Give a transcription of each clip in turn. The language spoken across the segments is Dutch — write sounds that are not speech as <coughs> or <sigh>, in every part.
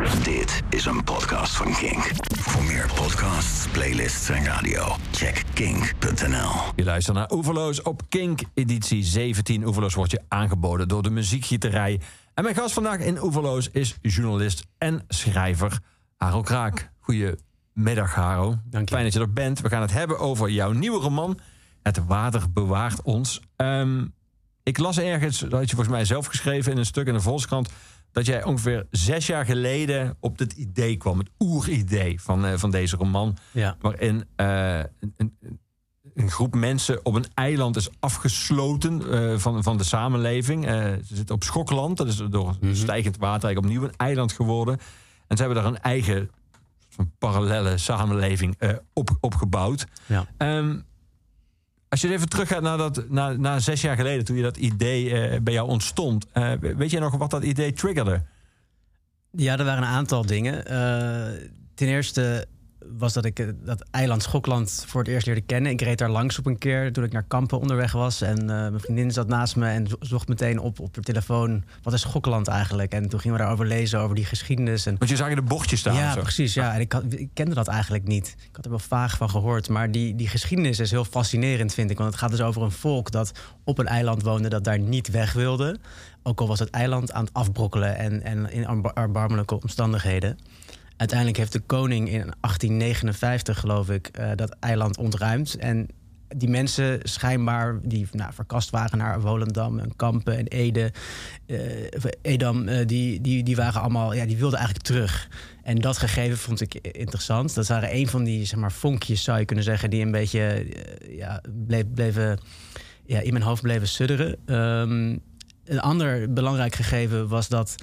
Dit is een podcast van Kink. Voor meer podcasts, playlists en radio, check kink.nl. Je luistert naar Oeverloos op Kink, editie 17. Oeverloos wordt je aangeboden door de muziekgieterij. En mijn gast vandaag in Oeverloos is journalist en schrijver Haro Kraak. Goedemiddag, Haro. Dank je. Fijn dat je er bent. We gaan het hebben over jouw nieuwe roman, Het Water Bewaart Ons. Ehm, ik las ergens, dat had je volgens mij zelf geschreven in een stuk in de Volkskrant... dat jij ongeveer zes jaar geleden op dit idee kwam. Het oeridee van, eh, van deze roman. Ja. Waarin eh, een, een, een groep mensen op een eiland is afgesloten eh, van, van de samenleving. Ze zitten op Schokland. Dat is door Mhm. stijgend water eigenlijk opnieuw een eiland geworden. En ze hebben daar een eigen van parallele samenleving op, opgebouwd. Ja. Ehm, als je even teruggaat naar, dat, naar zes jaar geleden, toen je dat idee eh, bij jou ontstond. eh, weet je nog wat dat idee triggerde? Ja, er waren een aantal dingen. Eh, ten eerste was dat ik eh, dat eiland Schokland voor het eerst leerde kennen. Ik reed daar langs op een keer toen ik naar Kampen onderweg was. En eh, mijn vriendin zat naast me en zo- zocht meteen op op de telefoon... wat is Schokland eigenlijk? En toen gingen we daarover lezen, over die geschiedenis. En Want je zag je de bochtjes staan. ja, zo. precies. Ja. En ik, had, ik kende dat eigenlijk niet. Ik had er wel vaag van gehoord. Maar die, die geschiedenis is heel fascinerend, vind ik. Want het gaat dus over een volk dat op een eiland woonde... dat daar niet weg wilde. Ook al was het eiland aan het afbrokkelen... en, en in erba- erbarmelijke omstandigheden. Uiteindelijk heeft de koning in 1859, geloof ik... eh, dat eiland ontruimd. En die mensen schijnbaar die nou, verkast waren naar Volendam en Kampen en Ede, of Edam, eh, die, die, die waren allemaal, ja, die wilden eigenlijk terug. En dat gegeven vond ik interessant. Dat waren een van die zeg maar, vonkjes, zou je kunnen zeggen, die een beetje ja, bleef, bleven, ja, in mijn hoofd bleven sudderen. Ehm, een ander belangrijk gegeven was dat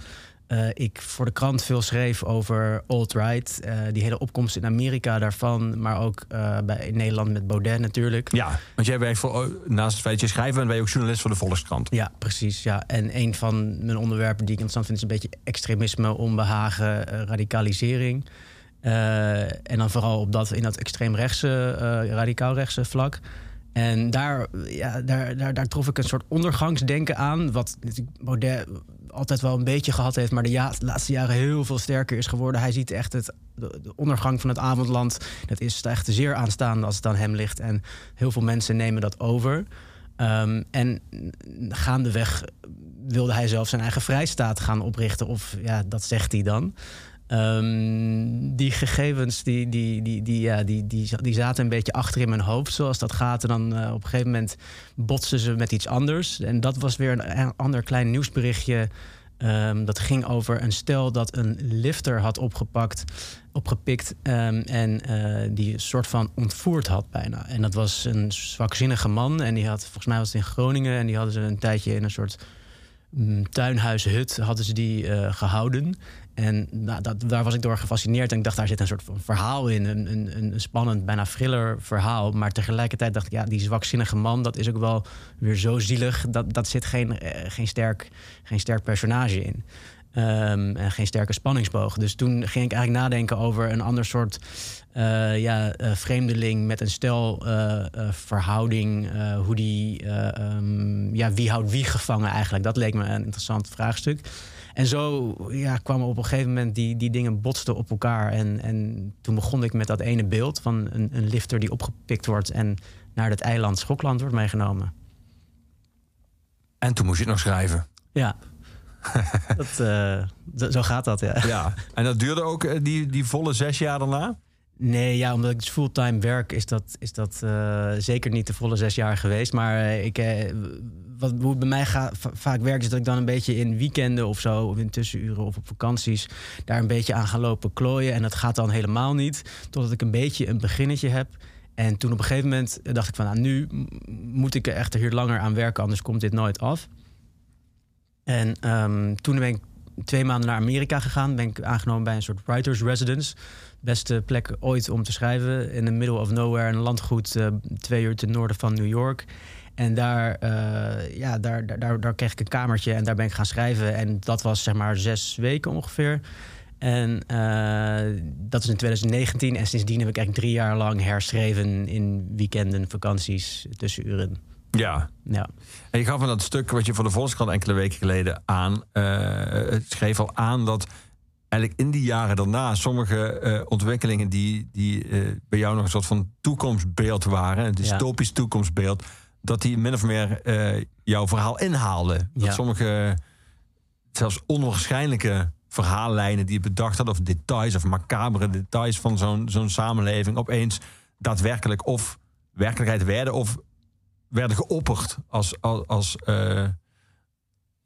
eh, ik voor de krant veel schreef over alt-right. eh, die hele opkomst in Amerika daarvan. Maar ook eh, bij, in Nederland met Baudet natuurlijk. Ja, want jij werkt voor, oh, naast het feit dat je schrijver bent, ben je ook journalist voor de Volkskrant. Ja, precies. Ja. En een van mijn onderwerpen die ik interessant vind... is een beetje extremisme, onbehagen, eh, radicalisering. En dan vooral op dat, in dat extreemrechtse, eh radicaal-rechtse vlak. En daar, ja, daar, daar, trof ik een soort ondergangsdenken aan... wat Baudet altijd wel een beetje gehad heeft... maar de, ja, laatste jaren heel veel sterker is geworden. Hij ziet echt het, de, de ondergang van het avondland... dat is echt zeer aanstaande als het aan hem ligt. En heel veel mensen nemen dat over... Ehm, en gaandeweg wilde hij zelf zijn eigen vrijstaat gaan oprichten. Of ja, dat zegt hij dan. Ehm, die gegevens die, die, die, die, ja, die, die, die zaten een beetje achter in mijn hoofd, zoals dat gaat. En dan eh, op een gegeven moment botsen ze met iets anders. En dat was weer een, ander klein nieuwsberichtje. Ehm, dat ging over een stel dat een lifter had opgepakt, opgepikt ehm, en eh, die een soort van ontvoerd had bijna. En dat was een zwakzinnige man en die had, volgens mij was het in Groningen, en die hadden ze een tijdje in een soort mm, tuinhuishut hadden ze die eh, gehouden. En nou, dat, daar was ik door gefascineerd. En ik dacht, daar zit een soort van verhaal in. Een, een, een spannend, bijna thriller verhaal. Maar tegelijkertijd dacht ik, ja, die zwakzinnige man... dat is ook wel weer zo zielig. Dat, dat zit geen, eh, geen, sterk, geen sterk personage in. Ehm, en geen sterke spanningsboog. Dus toen ging ik eigenlijk nadenken over een ander soort eh, ja, eh, vreemdeling met een stel verhouding. hoe die, eh, ehm, ja, wie houdt wie gevangen eigenlijk? Dat leek me een interessant vraagstuk. En zo ja, kwamen op een gegeven moment die, die dingen botsten op elkaar. En, en toen begon ik met dat ene beeld van een, een lifter die opgepikt wordt en naar het eiland Schokland wordt meegenomen. En toen moest je het nog schrijven. Ja, <laughs> dat, eh, zo- gaat dat, ja. Ja. En dat duurde ook eh, die, die volle zes jaar daarna? Nee, ja, omdat ik dus fulltime werk, is dat, is dat eh, zeker niet de volle zes jaar geweest. Maar eh, ik, eh, wat, hoe bij mij ga, va- vaak werkt, is dat ik dan een beetje in weekenden of zo, of in tussenuren of op vakanties, daar een beetje aan ga lopen klooien. En dat gaat dan helemaal niet, totdat ik een beetje een beginnetje heb. En toen op een gegeven moment dacht ik van, nou, nu moet ik er echt hier langer aan werken, anders komt dit nooit af. En ehm, toen ben ik twee maanden naar Amerika gegaan. Ben ik aangenomen bij een soort writers residence. Beste plek ooit om te schrijven. In the middle of nowhere. Een landgoed eh, twee uur ten noorden van New York. En daar, eh, ja, daar, daar, daar, daar kreeg ik een kamertje en daar ben ik gaan schrijven. En dat was zeg maar zes weken ongeveer. En eh, dat is in 2019. En sindsdien heb ik eigenlijk drie jaar lang herschreven in weekenden, vakanties, tussenuren. Ja. Ja. En je gaf in dat stuk wat je voor de Volkskrant enkele weken geleden aan... het schreef al aan dat eigenlijk in die jaren daarna sommige eh, ontwikkelingen die, die eh, bij jou nog een soort van toekomstbeeld waren, een dystopisch toekomstbeeld, dat die min of meer eh, jouw verhaal inhaalden. Dat sommige zelfs onwaarschijnlijke verhaallijnen die je bedacht had, of details of macabere details van zo'n zo'n samenleving, opeens daadwerkelijk of werkelijkheid werden of werden geopperd als, als, als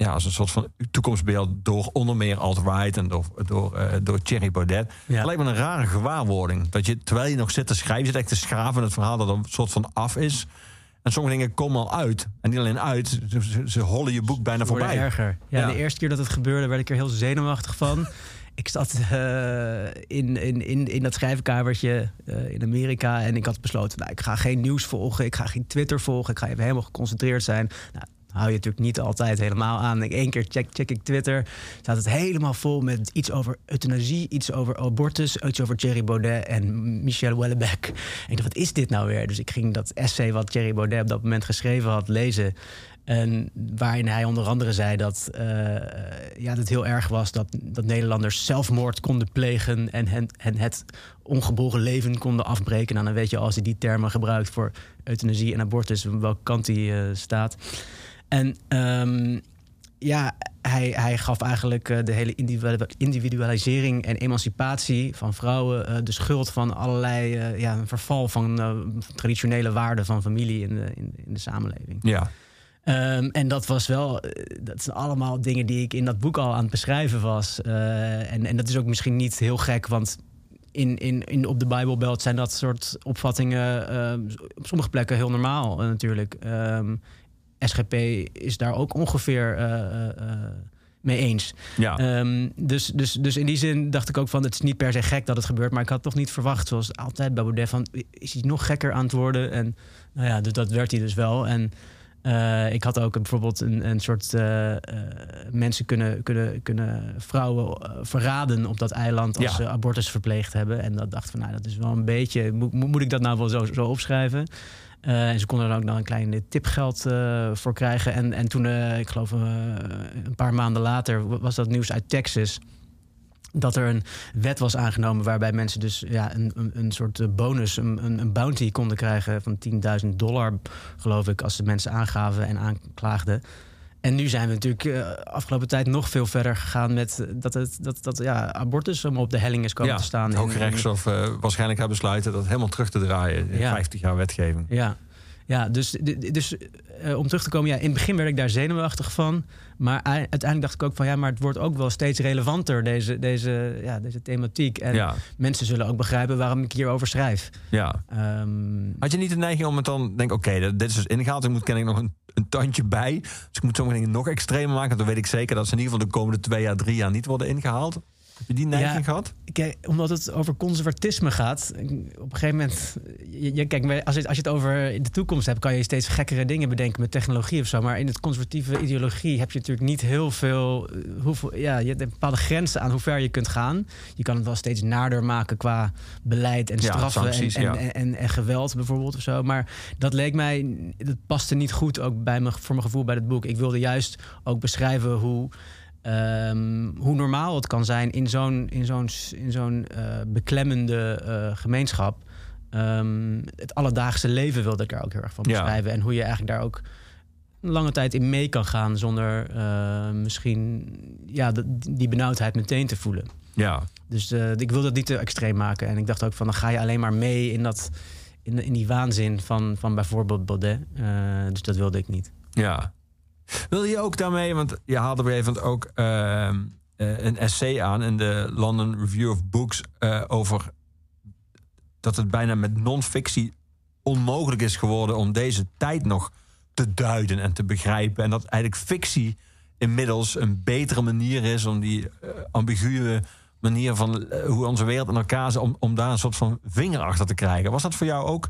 ja, als een soort van toekomstbeeld door onder meer alt-right en door, door, uh, door Thierry Baudet. Ja. Het lijkt me een rare gewaarwording. Dat je, terwijl je nog zit te schrijven, zit echt te schraven het verhaal dat er een soort van af is. En sommige dingen komen al uit. En niet alleen uit, ze, ze hollen je boek bijna voorbij. erger. Ja, de eerste keer dat het gebeurde, werd ik er heel zenuwachtig van. <laughs> ik zat uh, in, in, in, in dat schrijfkamertje uh, in Amerika en ik had besloten, nou, ik ga geen nieuws volgen, ik ga geen Twitter volgen, ik ga even helemaal geconcentreerd zijn. Nou, hou je natuurlijk niet altijd helemaal aan. Eén keer check, check ik Twitter. Staat het helemaal vol met iets over euthanasie, iets over abortus, iets over Thierry Baudet en Michel Houellebecq. En ik dacht, wat is dit nou weer? Dus ik ging dat essay wat Thierry Baudet op dat moment geschreven had lezen. En waarin hij onder andere zei dat, uh, ja, dat het heel erg was dat, dat Nederlanders zelfmoord konden plegen en, hen, en het ongeboren leven konden afbreken. Nou, dan weet je als hij die termen gebruikt voor euthanasie en abortus, welke kant hij uh, staat. En um, ja, hij, hij gaf eigenlijk uh, de hele individualisering en emancipatie van vrouwen uh, de schuld van allerlei uh, ja, een verval van traditionele waarden van familie in de, in, in de samenleving. Ja. Um, en dat was wel, dat zijn allemaal dingen die ik in dat boek al aan het beschrijven was. en, en dat is ook misschien niet heel gek, want in, in, in, op de Bijbelbelt zijn dat soort opvattingen op sommige plekken heel normaal natuurlijk. Um, SGP is daar ook ongeveer uh, mee eens. Ja. Um, dus, dus, dus in die zin dacht ik ook van... het is niet per se gek dat het gebeurt... maar ik had toch niet verwacht, zoals altijd bij Baudet... van is hij nog gekker aan het worden? En nou ja, dus dat werd hij dus wel. En uh, ik had ook bijvoorbeeld een, een soort uh, uh, mensen kunnen, kunnen, kunnen vrouwen verraden op dat eiland als ja. ze abortus verpleegd hebben. En dat dacht van, nou, dat is wel een beetje. Moet, moet ik dat nou wel zo, zo opschrijven? Uh, en ze konden er ook nog een klein tipgeld uh, voor krijgen. En, en toen, ik geloof een paar maanden later, was dat nieuws uit Texas. Dat er een wet was aangenomen waarbij mensen dus ja, een, een, een soort bonus, een, een bounty konden krijgen van 10.000 dollar, geloof ik, als de mensen aangaven en aanklaagden. En nu zijn we natuurlijk uh, afgelopen tijd nog veel verder gegaan met dat, het, dat, dat ja, abortus om op de helling is komen te staan. Het Hooggerechtshof uh, waarschijnlijk gaat besluiten dat helemaal terug te draaien in ja. 50 jaar wetgeving. Ja, ja dus, dus uh, om terug te komen, ja, in het begin werd ik daar zenuwachtig van. Maar uiteindelijk dacht ik ook van ja, maar het wordt ook wel steeds relevanter, deze, deze, ja, deze thematiek. En ja. mensen zullen ook begrijpen waarom ik hierover schrijf. Ja. Um, Had je niet de neiging om het dan denk oké, okay, dit is dus ingehaald, ik moet ken ik nog een, een tandje bij. Dus ik moet sommige dingen nog extremer maken. Dan weet ik zeker dat ze in ieder geval de komende twee jaar, drie jaar niet worden ingehaald. Heb je die neiging ja, gehad? Kijk, omdat het over conservatisme gaat. Op een gegeven moment. Je, kijk, als je, als je het over de toekomst hebt, kan je steeds gekkere dingen bedenken met technologie of zo. Maar in het conservatieve ideologie heb je natuurlijk niet heel veel. eh, Hoeveel, ja, je hebt bepaalde grenzen aan hoe ver je kunt gaan. Je kan het wel steeds nader maken qua beleid en straffen ja, sancties, en, en, ja. en, en, en, geweld bijvoorbeeld of zo. Maar dat leek mij. Dat paste niet goed ook bij me, voor mijn gevoel bij het boek. Ik wilde juist ook beschrijven hoe. Um, hoe normaal het kan zijn in zo'n in zo'n in zo'n uh, beklemmende uh, gemeenschap. Um, het alledaagse leven wilde ik daar ook heel erg van beschrijven. Ja. En hoe je eigenlijk daar ook een lange tijd in mee kan gaan zonder uh, misschien ja, de, die benauwdheid meteen te voelen. Ja. Dus ik wilde het niet te extreem maken. En ik dacht ook van dan ga je alleen maar mee in, dat, in, in die waanzin van, van bijvoorbeeld Baudet. dus dat wilde ik niet. Ja, wil je ook daarmee, want je haalde op een ook uh, een essay aan in de London Review of Books uh, over dat het bijna met non-fictie onmogelijk is geworden om deze tijd nog te duiden en te begrijpen. En dat eigenlijk fictie inmiddels een betere manier is om die uh, ambiguë manier van hoe onze wereld in elkaar zit, om, om daar een soort van vinger achter te krijgen. Was dat voor jou ook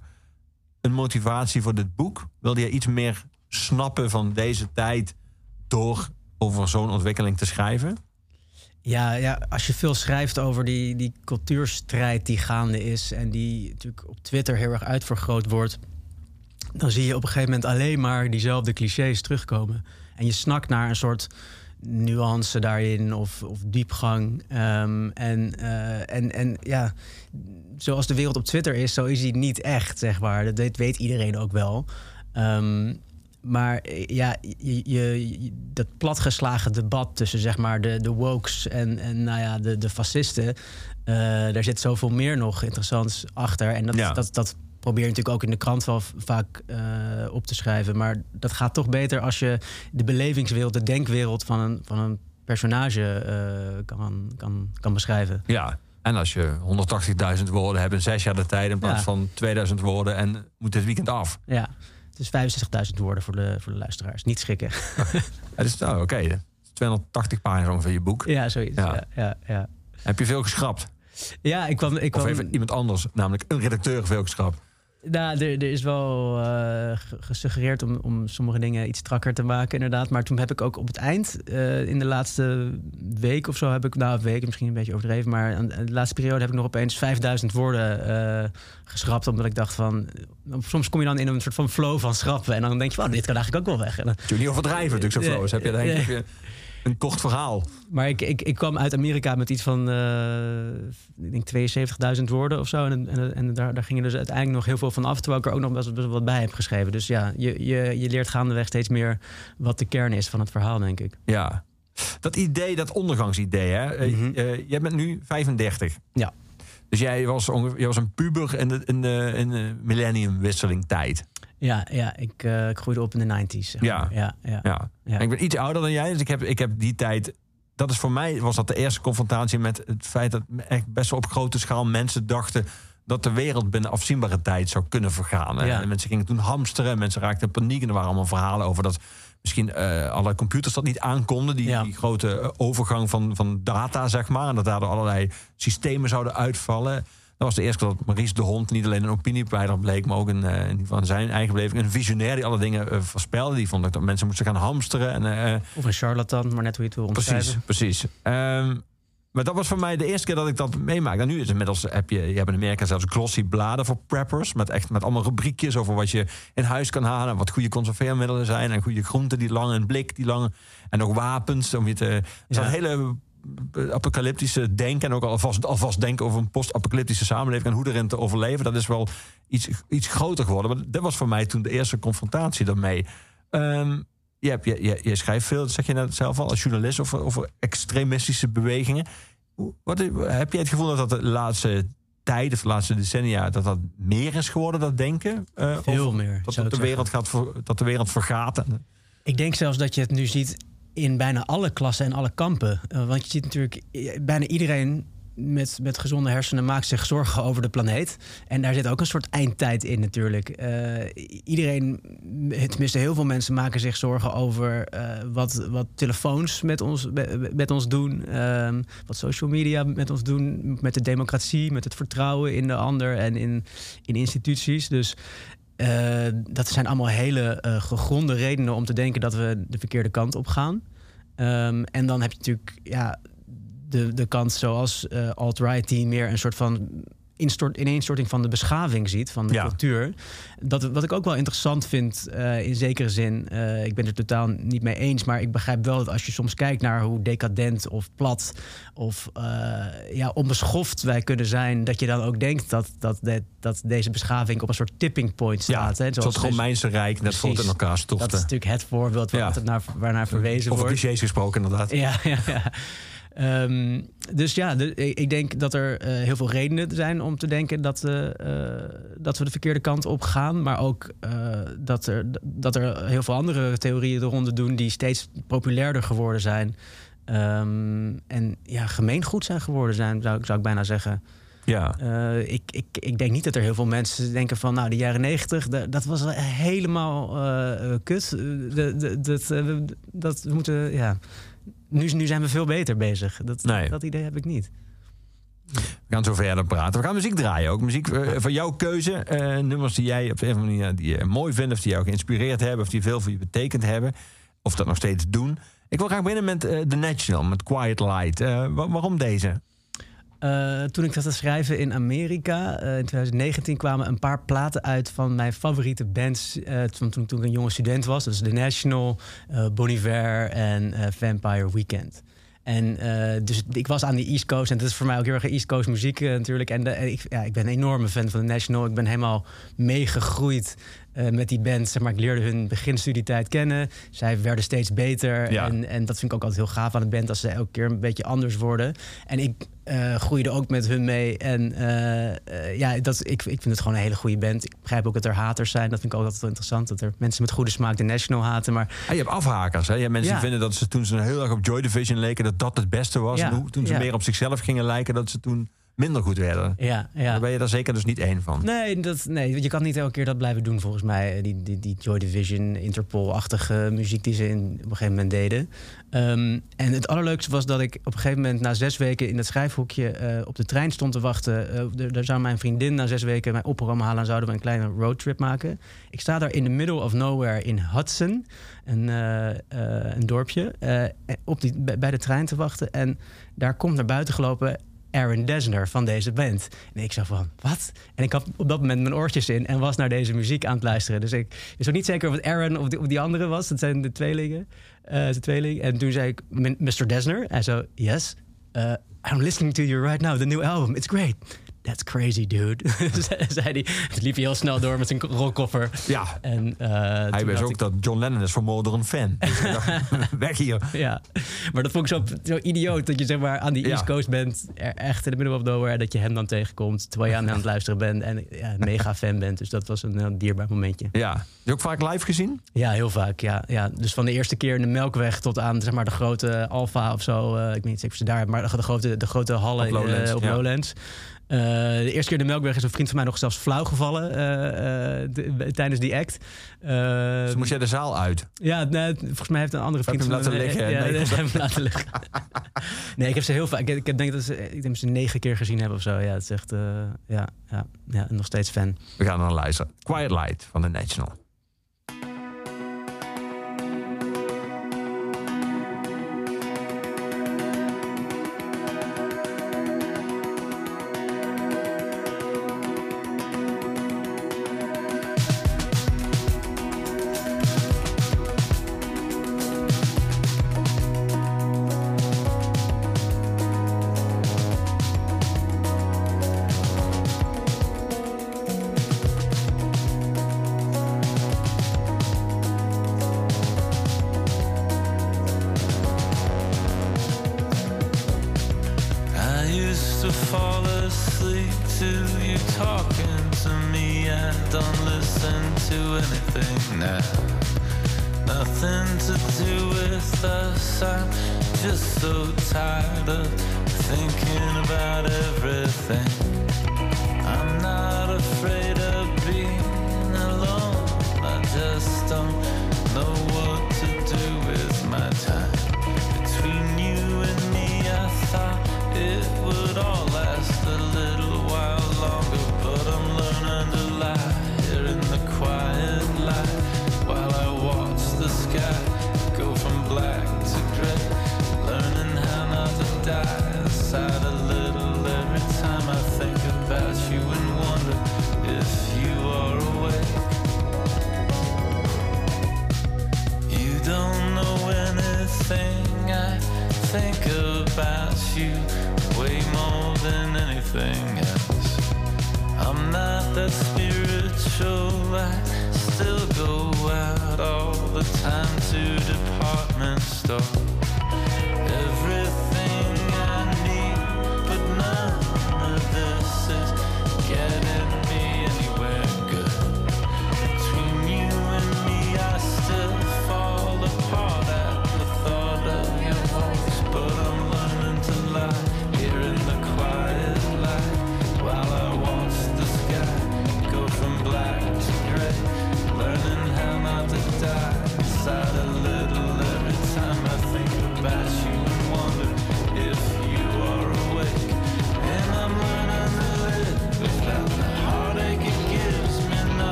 een motivatie voor dit boek? Wilde je iets meer snappen van deze tijd door over zo'n ontwikkeling te schrijven? Ja, ja, als je veel schrijft over die, die cultuurstrijd die gaande is en die natuurlijk op Twitter heel erg uitvergroot wordt, dan zie je op een gegeven moment alleen maar diezelfde clichés terugkomen. En je snakt naar een soort nuance daarin of, of diepgang. Ehm, en, eh, en, en ja, zoals de wereld op Twitter is, zo is hij niet echt, zeg maar. Dat, weet iedereen ook wel. Ehm, maar eh, ja, je, je, dat platgeslagen debat tussen zeg maar de, de wokes en, en nou ja, de, de fascisten. Uh, daar zit zoveel meer nog interessants achter. En dat, Ja. dat, dat probeer je natuurlijk ook in de krant wel vaak eh, op te schrijven. Maar dat gaat toch beter als je de belevingswereld, de denkwereld van een, van een personage eh, kan, kan, kan beschrijven. Ja. En als je 180.000 woorden hebt in zes jaar de tijd in plaats Ja. van 2000 woorden en moet dit weekend af. Ja, het is 65.000 woorden voor de, voor de luisteraars. Niet schrikken. <laughs> Het is nou oké. 280 pagina's ongeveer je boek. ja, zoiets. Ja. Ja, ja. Heb je veel geschrapt? ja ik kwam... Ik Of kwam heeft iemand anders, namelijk een redacteur, veel geschrapt? Nou, er, er is wel eh, ge- gesuggereerd om, om sommige dingen iets strakker te maken, inderdaad. Maar toen heb ik ook op het eind, eh, in de laatste week of zo, heb ik, nou, een week misschien een beetje overdreven, maar aan de laatste periode heb ik nog opeens 5000 woorden eh, geschrapt. Omdat ik dacht van, soms kom je dan in een soort van flow van schrappen. En dan denk je, van, dit kan eigenlijk ook wel weg. En dan- niet overdrijven natuurlijk, zo flow. Heb je denk ik je een kort verhaal. maar ik, ik, ik kwam uit Amerika met iets van, eh, ik denk 72.000 woorden of zo. En, en, en daar, daar gingen dus uiteindelijk nog heel veel van af. Terwijl ik er ook nog best, best wel wat bij heb geschreven. Dus ja, je, je, je leert gaandeweg steeds meer wat de kern is van het verhaal, denk ik. Ja. Dat idee, dat ondergangsidee, hè? Eh, Mhm. eh, jij bent nu 35. Ja. Dus jij was, ongeveer, jij was een puber in de, in de, in de millenniumwisseling tijd. Ja, ja ik, eh, ik groeide op in de 90s. zeg Ja. maar. ja, ja. Ja. Ja. En ik ben iets ouder dan jij, dus ik heb, ik heb die tijd. Dat is voor mij was dat de eerste confrontatie met het feit dat echt best wel op grote schaal mensen dachten dat de wereld binnen afzienbare tijd zou kunnen vergaan. hè. Ja. En mensen gingen toen hamsteren, mensen raakten in paniek en er waren allemaal verhalen over dat misschien eh, alle computers dat niet aankonden, die, Ja. die grote eh, overgang van, van data, zeg maar, en dat daardoor allerlei systemen zouden uitvallen. Dat was de eerste keer dat Maurice de Hond niet alleen een opiniepleider bleek, maar ook een, eh, in zijn eigen beleving een visionair die alle dingen eh, voorspelde. Die vond dat mensen moesten gaan hamsteren. En, eh, Of een charlatan, maar net hoe je het wil precies, omschrijven. precies. Ehm, maar dat was voor mij de eerste keer dat ik dat meemaak. En nu is inmiddels heb je, je hebt in Amerika zelfs glossy bladen voor preppers. Met echt met allemaal rubriekjes over wat je in huis kan halen. En wat goede conserveermiddelen zijn. En goede groenten die lang en blik die lang. En nog wapens om je te. Ja. een hele apocalyptische denken. En ook alvast, alvast denken over een post-apocalyptische samenleving. En hoe erin te overleven. Dat is wel iets, iets groter geworden. Maar dat was voor mij toen de eerste confrontatie daarmee. Ehm, je, hebt, je, je, je schrijft veel, dat zeg je net zelf al, als journalist over, over extremistische bewegingen. Wat, heb jij het gevoel dat dat de laatste tijd of de laatste decennia dat dat meer is geworden, dat denken? eh, Veel meer, Dat, dat, de wereld gaat dat de wereld vergaat. Ik denk zelfs dat je het nu ziet in bijna alle klassen en alle kampen. Eh, want je ziet natuurlijk, eh, bijna iedereen met, met gezonde hersenen maakt zich zorgen over de planeet. En daar zit ook een soort eindtijd in natuurlijk. Eh, iedereen, tenminste heel veel mensen maken zich zorgen over wat, wat telefoons met ons, met ons doen. ehm, wat social media met ons doen. Met de democratie, met het vertrouwen in de ander en in, in instituties. Dus eh, dat zijn allemaal hele eh, gegronde redenen om te denken dat we de verkeerde kant op gaan. Ehm, en dan heb je natuurlijk ja, de, de kant zoals eh, alt-right die meer een soort van instort, ineenstorting van de beschaving ziet, van de Ja. cultuur. Dat, wat ik ook wel interessant vind eh, in zekere zin, eh, ik ben het er totaal niet mee eens, maar ik begrijp wel dat als je soms kijkt naar hoe decadent of plat of eh, ja, onbeschoft wij kunnen zijn, dat je dan ook denkt dat, dat, de- dat deze beschaving op een soort tipping point ja, staat. hè, zoals het Romeinse Rijk net het in elkaar dat stortte. is natuurlijk het voorbeeld waar Ja. naar, waarnaar verwezen Over wordt. clichés gesproken inderdaad. Ja, ja, ja. Ehm, dus ja, de- ik denk dat er eh, heel veel redenen zijn om te denken dat, eh, eh, dat we de verkeerde kant op gaan. Maar ook dat, er, dat er heel veel andere theorieën de ronde doen die steeds populairder geworden zijn. Ehm, en ja, gemeengoed zijn geworden zijn, zou, ik- zou ik bijna zeggen. Ja. Ik, ik, ik denk niet dat er heel veel mensen denken van... nou, de jaren negentig, da- dat was helemaal eh, kut. De, de, dat, dat we moeten, ja... Nu, nu zijn we veel beter bezig. Dat, Nee. dat idee heb ik niet. We gaan zo verder praten. We gaan muziek draaien ook. Muziek eh, van jouw keuze. Eh, nummers die jij op een of andere manier die je mooi vindt... of die jou geïnspireerd hebben... of die veel voor je betekend hebben. Of dat nog steeds doen. Ik wil graag beginnen met eh, The National, met Quiet Light. Wa- waarom deze? Uh, toen ik dat te schrijven in Amerika, uh, in 2019 kwamen een paar platen uit van mijn favoriete bands toen, toen, toen, ik een jonge student was. Is The National, Bon Iver en Vampire Weekend. En dus ik was aan de East Coast en dat is voor mij ook heel erg East Coast muziek natuurlijk. En, en ik, ja, ik ben een enorme fan van The National. Ik ben helemaal meegegroeid uh, met die band. Zeg maar, ik leerde hun beginstudietijd kennen. Zij werden steeds beter. Ja. En, en dat vind ik ook altijd heel gaaf aan de band. Als ze elke keer een beetje anders worden. En ik uh, groeide ook met hun mee. En uh, ja, dat, ik, ik vind het gewoon een hele goede band. Ik begrijp ook dat er haters zijn. Dat vind ik ook altijd wel interessant. Dat er mensen met goede smaak de National haten. Maar... Ah, je hebt afhakers. Hè? Je hebt mensen Ja. die vinden dat ze toen ze heel erg op Joy Division leken... dat dat het beste was. Ja. En toen ze meer op zichzelf gingen lijken... dat ze toen minder goed werden. Ja, ja. Daar ben je daar zeker dus niet één van. Nee, dat, nee, je kan niet elke keer dat blijven doen volgens mij. Die, die, die Joy Division, Interpol-achtige muziek die ze in, op een gegeven moment deden. Ehm, en het allerleukste was dat ik op een gegeven moment na zes weken in het schrijfhoekje eh, op de trein stond te wachten. Eh, daar zou mijn vriendin na zes weken mij opprogramma halen en zouden we een kleine roadtrip maken. Ik sta daar in the middle of nowhere in Hudson, een, eh, eh, een dorpje, eh, op die, bij de trein te wachten. En daar komt naar buiten gelopen Aaron Dessner van deze band. En ik zo van, wat? En ik had op dat moment mijn oortjes in en was naar deze muziek aan het luisteren. Dus ik is ook niet zeker of het Aaron of die, of die andere was. Dat zijn de tweelingen. eh de tweeling. En toen zei ik, "M- Mr. Dessner. Hij zo, yes. Uh, I'm listening to you right now, the new album. It's great. That's crazy, dude. <laughs> <laughs> zei hij. Toen liep hij heel snel door met zijn rolkoffer. Ja, En, eh, hij wist ook ik- dat John Lennon is vermoord door een fan. Dus <laughs> Weg hier. Ja, maar dat vond ik zo, zo idioot dat je zeg maar aan die Ja. East Coast bent, er echt in de middle of nowhere, dat je hem dan tegenkomt terwijl je aan aan het luisteren bent en ja, een mega fan bent. Dus dat was een heel dierbaar momentje. Ja. Heb je ook vaak live gezien? Ja, heel vaak. Ja, ja. Dus van de eerste keer in de Melkweg tot aan zeg maar, de grote Alfa of zo. eh, ik weet niet zeker of ze daar maar de, grote, de grote hallen Op Lowlands, eh, op ja. Lowlands. Eh, de eerste keer de Melkweg is een vriend van mij nog zelfs flauw gevallen eh, eh, de- tijdens die act. Eh, Dus moest jij de zaal uit? ja, nee, volgens mij heeft een andere vriend hem van me- laten liggen? Ja, Nee, nee, ik <laughs> heb hem laten liggen. <laughs> nee, ik heb ze heel vaak. Ik, denk dat ze, ik denk ze negen keer gezien hebben of zo. Ja, het is echt, ja, ja, ja, nog steeds fan. We gaan naar luisteren. Quiet Light van The National.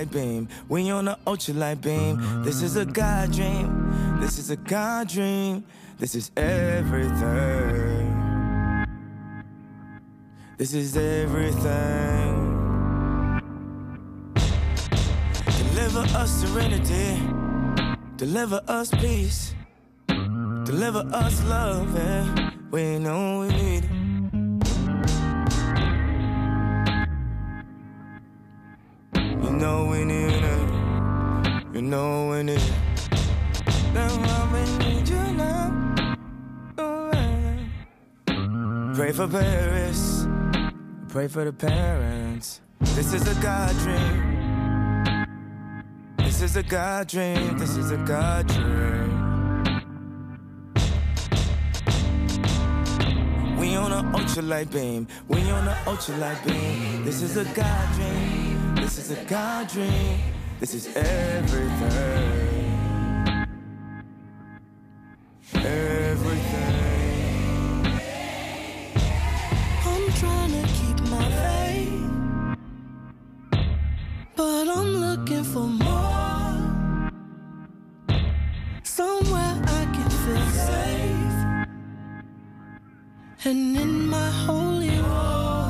Ultralight beam. We on a ultralight beam. This is a God dream. This is a God dream. This is everything. This is everything. Deliver us serenity. Deliver us peace. Deliver us love. Yeah. We know we need it. It. You know we need it. Why we need you now. Oh, yeah. Pray for Paris. Pray for the parents. This is a God dream. This is a God dream. This is a God dream. We on an ultralight beam. We on an ultralight beam. This is a God dream. This is a God dream. This is everything. Everything. I'm trying to keep my faith, but I'm looking for more. Somewhere I can feel safe. And in my holy war,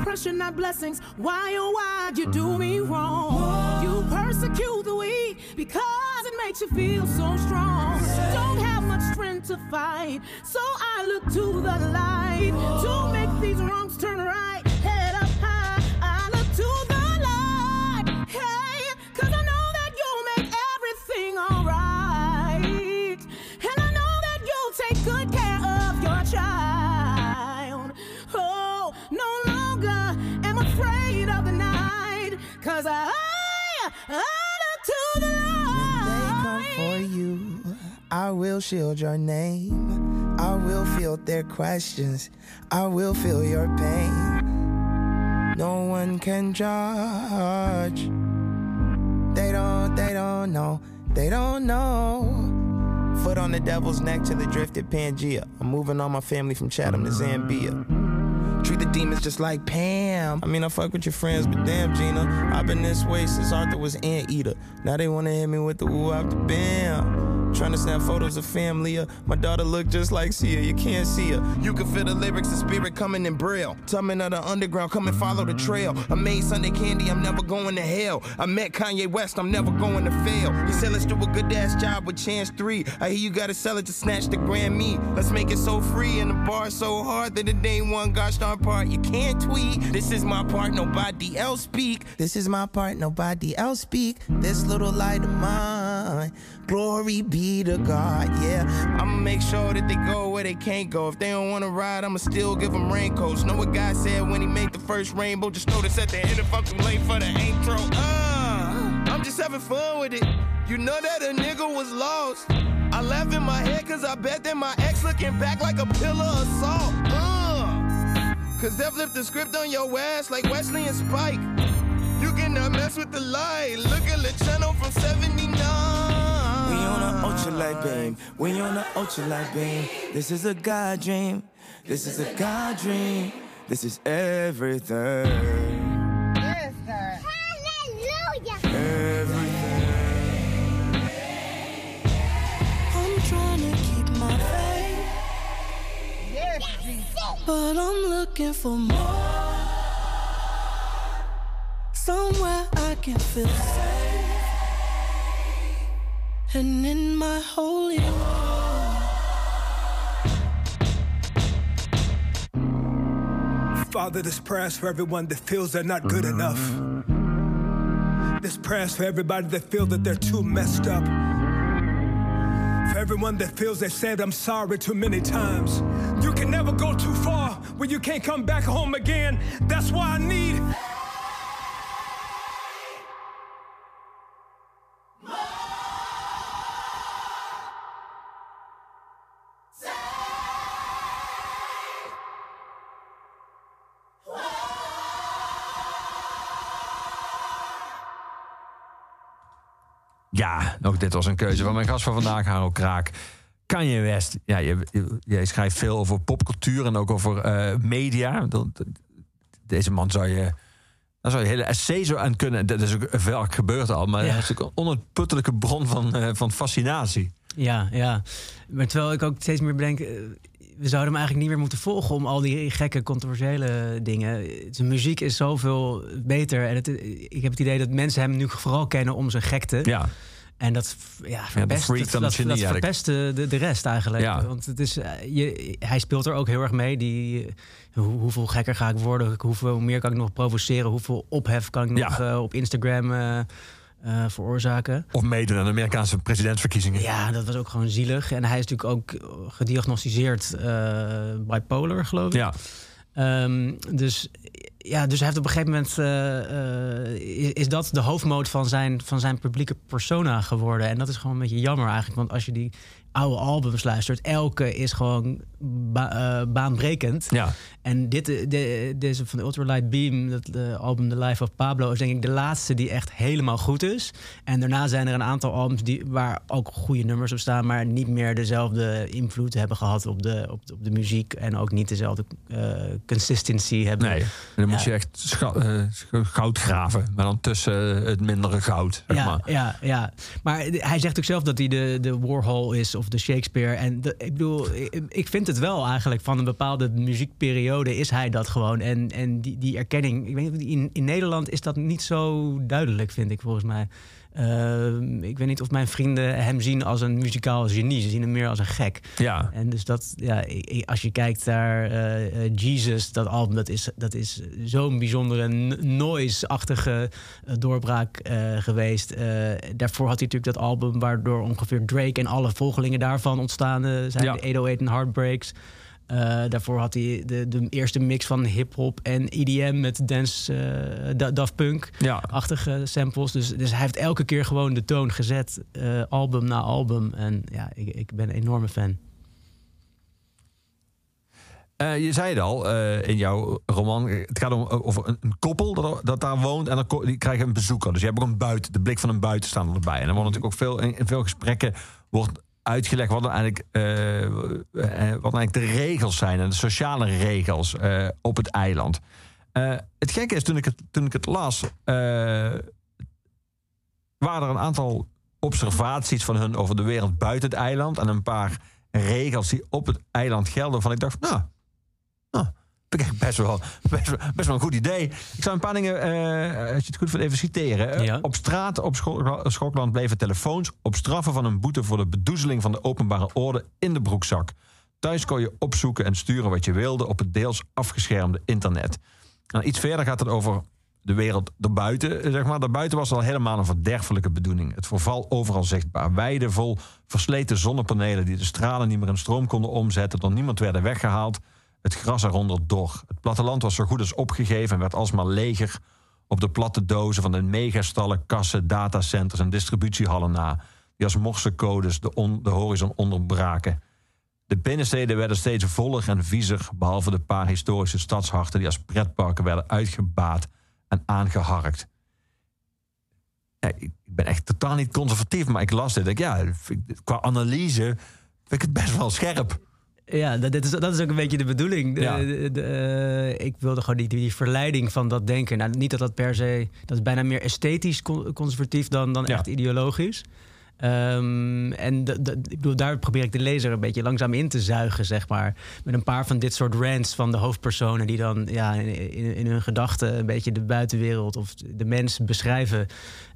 oppression, not blessings? Why, oh, why you do me wrong? You persecute the weak because it makes you feel so strong. Don't have much strength to fight, so I look to the light to make these wrongs turn right. Cause I, I look to the They come for you. I will shield your name. I will field their questions. I will feel your pain. No one can judge. They don't, they don't know. They don't know. Foot on the devil's neck to the drifted Pangea. I'm moving all my family from Chatham to Zambia. Treat the demons just like Pam. I mean, I fuck with your friends, but damn, Gina. I've been this way since Arthur was Anteater. Now they wanna hit me with the woo after bam. Trying to snap photos of family. uh, My daughter look just like Sia. You can't see her. You can feel the lyrics, the spirit coming in braille. Tumming of the underground, come and follow the trail. I made Sunday candy, I'm never going to hell. I met Kanye West, I'm never going to fail. He said, let's do a good ass job with Chance 3. I hear you gotta sell it to snatch the Grammy. Let's make it so free and the bar so hard that it ain't one gosh darn part. You can't tweet. This is my part, nobody else speak. This is my part, nobody else speak. This little light of mine. Glory be to God, yeah. I'ma make sure that they go where they can't go. If they don't wanna ride, I'ma still give them raincoats. Know what God said when he made the first rainbow? Just notice at the end of too late for the intro. Uh, I'm just having fun with it. You know that a nigga was lost. I laugh in my head cause I bet that my ex looking back like a pillar of salt. Uh, cause they flipped the script on your ass like Wesley and Spike. You cannot mess with the light. Look at the channel from 79. On an ultralight beam. We on an ultralight beam. This is a God dream. This is a God dream. This is everything. Hallelujah. Everything. I'm trying to keep my faith, but I'm looking for more. Somewhere I can feel safe. And in my holy Father, this prayer's for everyone that feels they're not good enough. This prayer's for everybody that feels that they're too messed up. For everyone that feels they said I'm sorry too many times. You can never go too far when you can't come back home again. That's why I need. Ja, ook dit was een keuze van mijn gast van vandaag, Haro Kraak. Kanye West, ja, je, je, jij schrijft veel over popcultuur en ook over eh, media. Dat- Deze man zou je... Daar zou je hele essay zo aan kunnen. Dat is ook veel gebeurd al, maar Ja. hij is ook een onuitputtelijke bron van, eh, van fascinatie. Ja, ja. Maar terwijl ik ook steeds meer bedenk... eh, we zouden hem eigenlijk niet meer moeten volgen... om al die gekke, controversiële dingen. Zijn muziek is zoveel beter. En het, ik heb het idee dat mensen hem nu vooral kennen om zijn gekte. Ja. En dat, ja, verpest, freak dat, dat, verpest de, de, rest eigenlijk. Ja. Want het is, eh, je, hij speelt er ook heel erg mee. Die, eh, hoe, hoeveel gekker ga ik worden? Hoeveel meer kan ik nog provoceren? Hoeveel ophef kan ik nog Ja. eh, op Instagram veroorzaken? Of meedoen aan de Amerikaanse presidentsverkiezingen. Ja, dat was ook gewoon zielig. En hij is natuurlijk ook gediagnosticeerd bipolar, geloof ik. Ja. Ehm, dus, ja, dus hij heeft op een gegeven moment... eh, eh, is, is dat de hoofdmoot van zijn, van zijn publieke persona geworden. En dat is gewoon een beetje jammer eigenlijk. Want als je die oude albums luistert... elke is gewoon ba- eh, baanbrekend. Ja. En dit, eh, de, deze van de Ultralight Beam, dat eh, album The Life of Pablo... is denk ik de laatste die echt helemaal goed is. En daarna zijn er een aantal albums die, waar ook goede nummers op staan... maar niet meer dezelfde invloed hebben gehad op de, op de, op de muziek... en ook niet dezelfde eh, consistency hebben. Nee, dan moet je echt eh, goud graven. Maar dan tussen het mindere goud, zeg ja, maar. ja, ja. Maar hij zegt ook zelf dat hij de, de Warhol is of de Shakespeare. En ik bedoel, ik, ik vind het wel eigenlijk van een bepaalde muziekperiode is hij dat gewoon. En, en die, die erkenning, ik weet niet, in, in Nederland is dat niet zo duidelijk, vind ik volgens mij. Ehm, ik weet niet of mijn vrienden hem zien als een muzikaal genie. Ze zien hem meer als een gek. Ja. En dus dat, ja, als je kijkt naar eh, eh, Jesus, dat album, dat is, dat is zo'n bijzondere noise-achtige eh, doorbraak geweest. Daarvoor had hij natuurlijk dat album waardoor ongeveer Drake en alle volgelingen daarvan ontstaan zijn. Ja. De 808 en Heartbreaks. Eh, daarvoor had hij de, de eerste mix van hip-hop en EDM met dance, Da- Daft Punk-achtige samples. Dus, dus hij heeft elke keer gewoon de toon gezet, eh, album na album. En ja, ik, ik ben een enorme fan. Je zei het al in jouw roman. Het gaat om over een, een koppel dat, dat daar woont. En dan die krijgen een bezoeker. Dus je hebt ook een buiten, de blik van een buitenstaander erbij. En dan wordt natuurlijk ook veel, in, in veel gesprekken wordt uitgelegd wat, er eigenlijk, eh, wat eigenlijk de regels zijn. En de sociale regels op het eiland. Het gekke is, toen ik het, toen ik het las... waren er een aantal observaties van hun over de wereld buiten het eiland. En een paar regels die op het eiland gelden. Van ik dacht, nou, nou best wel, best, wel- best wel een goed idee. Ik zou een paar dingen, eh, als je het goed vindt, even citeren. Eh, Ja. Op straat op Schok- Schokland bleven telefoons op straffen van een boete voor de bedoezeling van de openbare orde in de broekzak. Thuis kon je opzoeken en sturen wat je wilde op het deels afgeschermde internet. Nou, iets verder gaat het over de wereld erbuiten. eh, Zeg maar. Daarbuiten was al helemaal een verderfelijke bedoeling. Het verval overal zichtbaar. Weiden vol versleten zonnepanelen die de stralen niet meer in stroom konden omzetten. Door niemand werden weggehaald. Het gras eronder dor. Het platteland was zo goed als opgegeven en werd alsmaar leger op de platte dozen van de megastallen, kassen, datacenters en distributiehallen na. Die als morsecodes de, de horizon onderbraken. De binnensteden werden steeds voller en viezer, behalve de paar historische stadsharten die als pretparken werden uitgebaat en aangeharkt. Ik ben echt totaal niet conservatief, maar ik las dit. Ik, ja, qua analyse vind ik het best wel scherp. Ja, dat, dat is, dat is ook een beetje de bedoeling. De- Ja. de- de, eh, ik wilde gewoon die, die verleiding van dat denken. Nou, niet dat dat per se... Dat is bijna meer esthetisch con- conservatief dan, dan Ja. echt ideologisch. Ehm, en ik bedoel, daar probeer ik de lezer een beetje langzaam in te zuigen, zeg maar. Met een paar van dit soort rants van de hoofdpersonen... die dan ja, in, in, hun gedachten een beetje de buitenwereld of de mens beschrijven...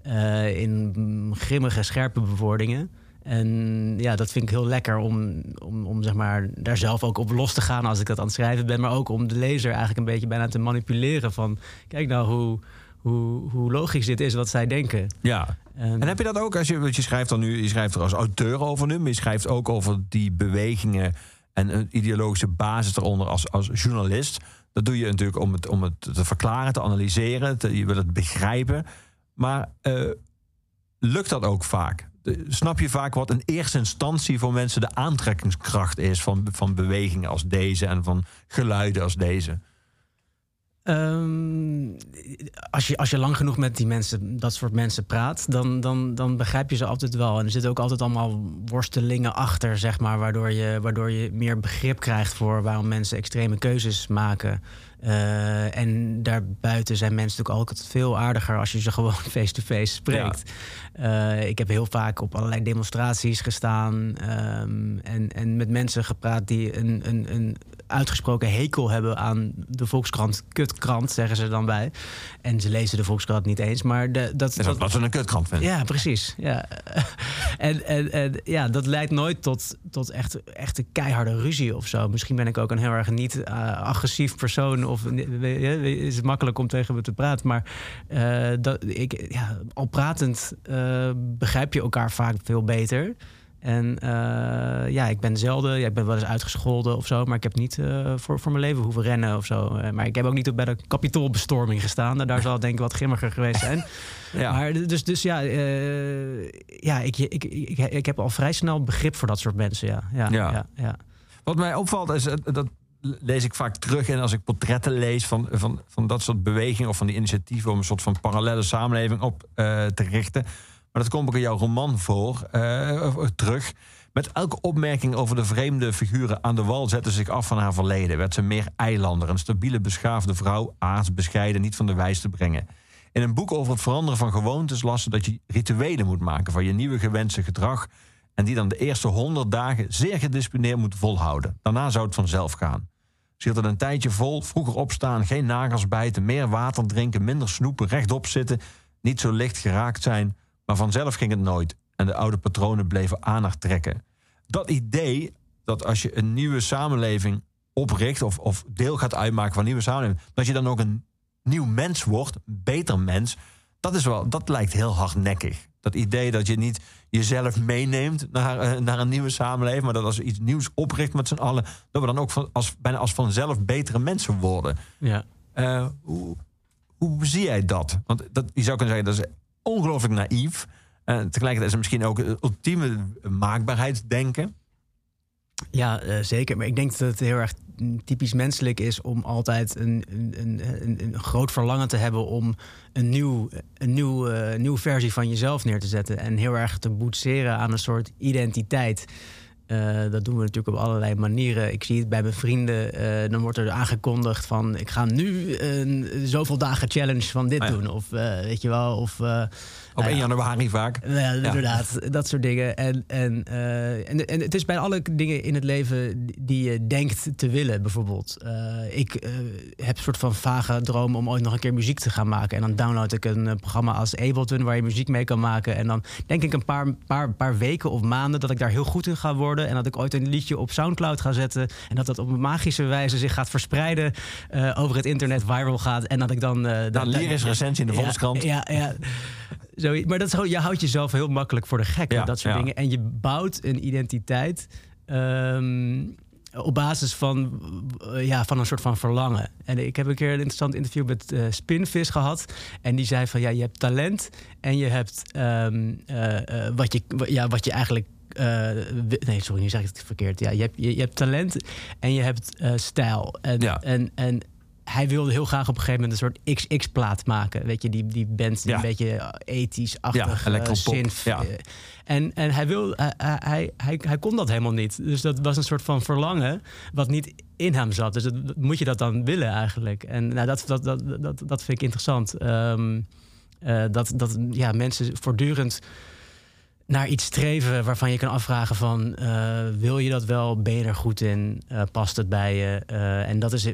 eh, in mm, grimmige, scherpe bewoordingen. En ja, dat vind ik heel lekker om, om, om zeg maar, daar zelf ook op los te gaan als ik dat aan het schrijven ben. Maar ook om de lezer eigenlijk een beetje bijna te manipuleren van... kijk nou hoe, hoe, hoe logisch dit is wat zij denken. Ja. En, heb je dat ook als je, want je schrijft dan nu, je schrijft er als auteur over nu, maar je schrijft ook over die bewegingen en een ideologische basis eronder als, als journalist. Dat doe je natuurlijk om het, om het te verklaren, te analyseren, te, je wil het begrijpen. Maar eh, lukt dat ook vaak? Snap je vaak wat in eerste instantie voor mensen de aantrekkingskracht is van, van bewegingen als deze en van geluiden als deze? Ehm, als, je, als je lang genoeg met die mensen, dat soort mensen praat, dan, dan, dan begrijp je ze altijd wel. En er zitten ook altijd allemaal worstelingen achter, zeg maar, waardoor je, waardoor je meer begrip krijgt voor waarom mensen extreme keuzes maken. Eh, en daarbuiten zijn mensen natuurlijk ook altijd veel aardiger als je ze <laughs> gewoon face-to-face spreekt. Eh, ik heb heel vaak op allerlei demonstraties gestaan ehm, en, en met mensen gepraat die een, een, een uitgesproken hekel hebben aan de Volkskrant. Kutkrant, zeggen ze dan bij. En ze lezen de Volkskrant niet eens, maar de, dat, Dat wat ze een kutkrant vinden. ja, precies. Ja. <laughs> En, en, en ja, dat leidt nooit tot, tot echt, echt een keiharde ruzie of zo. Misschien ben ik ook een heel erg niet eh, agressief persoon. Of eh, is het makkelijk om tegen me te praten. Maar eh, dat, ik, ja, al pratend begrijp je elkaar vaak veel beter. En eh, ja, ik ben zelden, ja, ik ben wel eens uitgescholden of zo, maar ik heb niet eh, voor, voor mijn leven hoeven rennen of zo. Eh, maar ik heb ook niet bij de kapitoolbestorming gestaan. Daar zal het denk ik wat grimmiger geweest zijn. <laughs> Ja. Maar dus, dus ja, ja ik, ik, ik, ik heb al vrij snel begrip voor dat soort mensen. Ja, ja, Ja. ja. ja, Wat mij opvalt is, dat lees ik vaak terug en als ik portretten lees van, van, van dat soort bewegingen of van die initiatieven om een soort van parallele samenleving op te richten. Maar dat komt ook in jouw roman voor, eh, eh, terug. Met elke opmerking over de vreemde figuren aan de wal zette zich af van haar verleden. Werd ze meer eilander, een stabiele, beschaafde vrouw, aards, bescheiden, niet van de wijs te brengen. In een boek over het veranderen van gewoontes las ze dat je rituelen moet maken van je nieuwe gewenste gedrag. En die dan de eerste honderd dagen zeer gedisciplineerd moet volhouden. Daarna zou het vanzelf gaan. Ze hield het een tijdje vol, vroeger opstaan, geen nagels bijten, meer water drinken, minder snoepen, rechtop zitten, niet zo licht geraakt zijn. Maar vanzelf ging het nooit. En de oude patronen bleven aan haar trekken. Dat idee dat als je een nieuwe samenleving opricht of, of deel gaat uitmaken van een nieuwe samenleving, dat je dan ook een nieuw mens wordt, een beter mens, dat, is wel, dat lijkt heel hardnekkig. Dat idee dat je niet jezelf meeneemt naar, eh, naar een nieuwe samenleving, maar dat als we iets nieuws opricht met z'n allen, dat we dan ook van, als, bijna als vanzelf betere mensen worden. ja. Eh, hoe, hoe zie jij dat? Want dat, je zou kunnen zeggen dat is ongelooflijk naïef. En tegelijkertijd is het misschien ook ultieme maakbaarheidsdenken. Ja, eh, zeker. Maar ik denk dat het heel erg typisch menselijk is om altijd een, een, een, een, groot verlangen te hebben om een, nieuw, een nieuw, eh, nieuwe versie van jezelf neer te zetten. En heel erg te boetseren aan een soort identiteit. Eh, dat doen we natuurlijk op allerlei manieren. Ik zie het bij mijn vrienden. eh, dan wordt er aangekondigd van... ik ga nu een zoveel dagen challenge van dit Ah, ja. doen. Of eh, weet je wel, of... Op nou 1 ja, januari vaak. ja, inderdaad. Dat soort dingen. En, en, eh, en, en het is bij alle dingen in het leven die je denkt te willen, bijvoorbeeld. Eh, ik eh, heb een soort van vage droom om ooit nog een keer muziek te gaan maken. En dan download ik een programma als Ableton waar je muziek mee kan maken. En dan denk ik een paar, paar, paar weken of maanden dat ik daar heel goed in ga worden. En dat ik ooit een liedje op Soundcloud ga zetten. En dat dat op een magische wijze zich gaat verspreiden eh, over het internet, viral gaat. En dat ik dan... eh, Dan dat- lyrisch recensie in de Volkskrant. Ja, ja, ja. Zoiets. Maar dat is, gewoon- je houdt jezelf heel makkelijk voor de gek. Ja, met dat soort ja. dingen. En je bouwt een identiteit ehm, op basis van, eh, ja, van een soort van verlangen. En ik heb een keer een interessant interview met eh, Spinvis gehad. En die zei van ja, je hebt talent en je hebt ehm, eh, wat, je, ja, wat je eigenlijk. nee, sorry, nu zeg ik het verkeerd. Ja, je, hebt, je, je hebt talent en je hebt stijl. En, Ja. en, en hij wilde heel graag op een gegeven moment een soort XX-plaat maken. Weet je, die, die band die Ja. een beetje ethisch-achtig, Ja, eh, synth. ja. eh, En, en hij, wil, hij, hij, hij, hij kon dat helemaal niet. Dus dat was een soort van verlangen wat niet in hem zat. Dus dat, moet je dat dan willen eigenlijk? En nou, dat, dat, dat, dat, dat vind ik interessant. Ehm, eh, dat, dat ja, mensen voortdurend naar iets streven waarvan je kan afvragen van... eh, wil je dat wel? Ben je er goed in? Eh, past het bij je? Eh, en dat is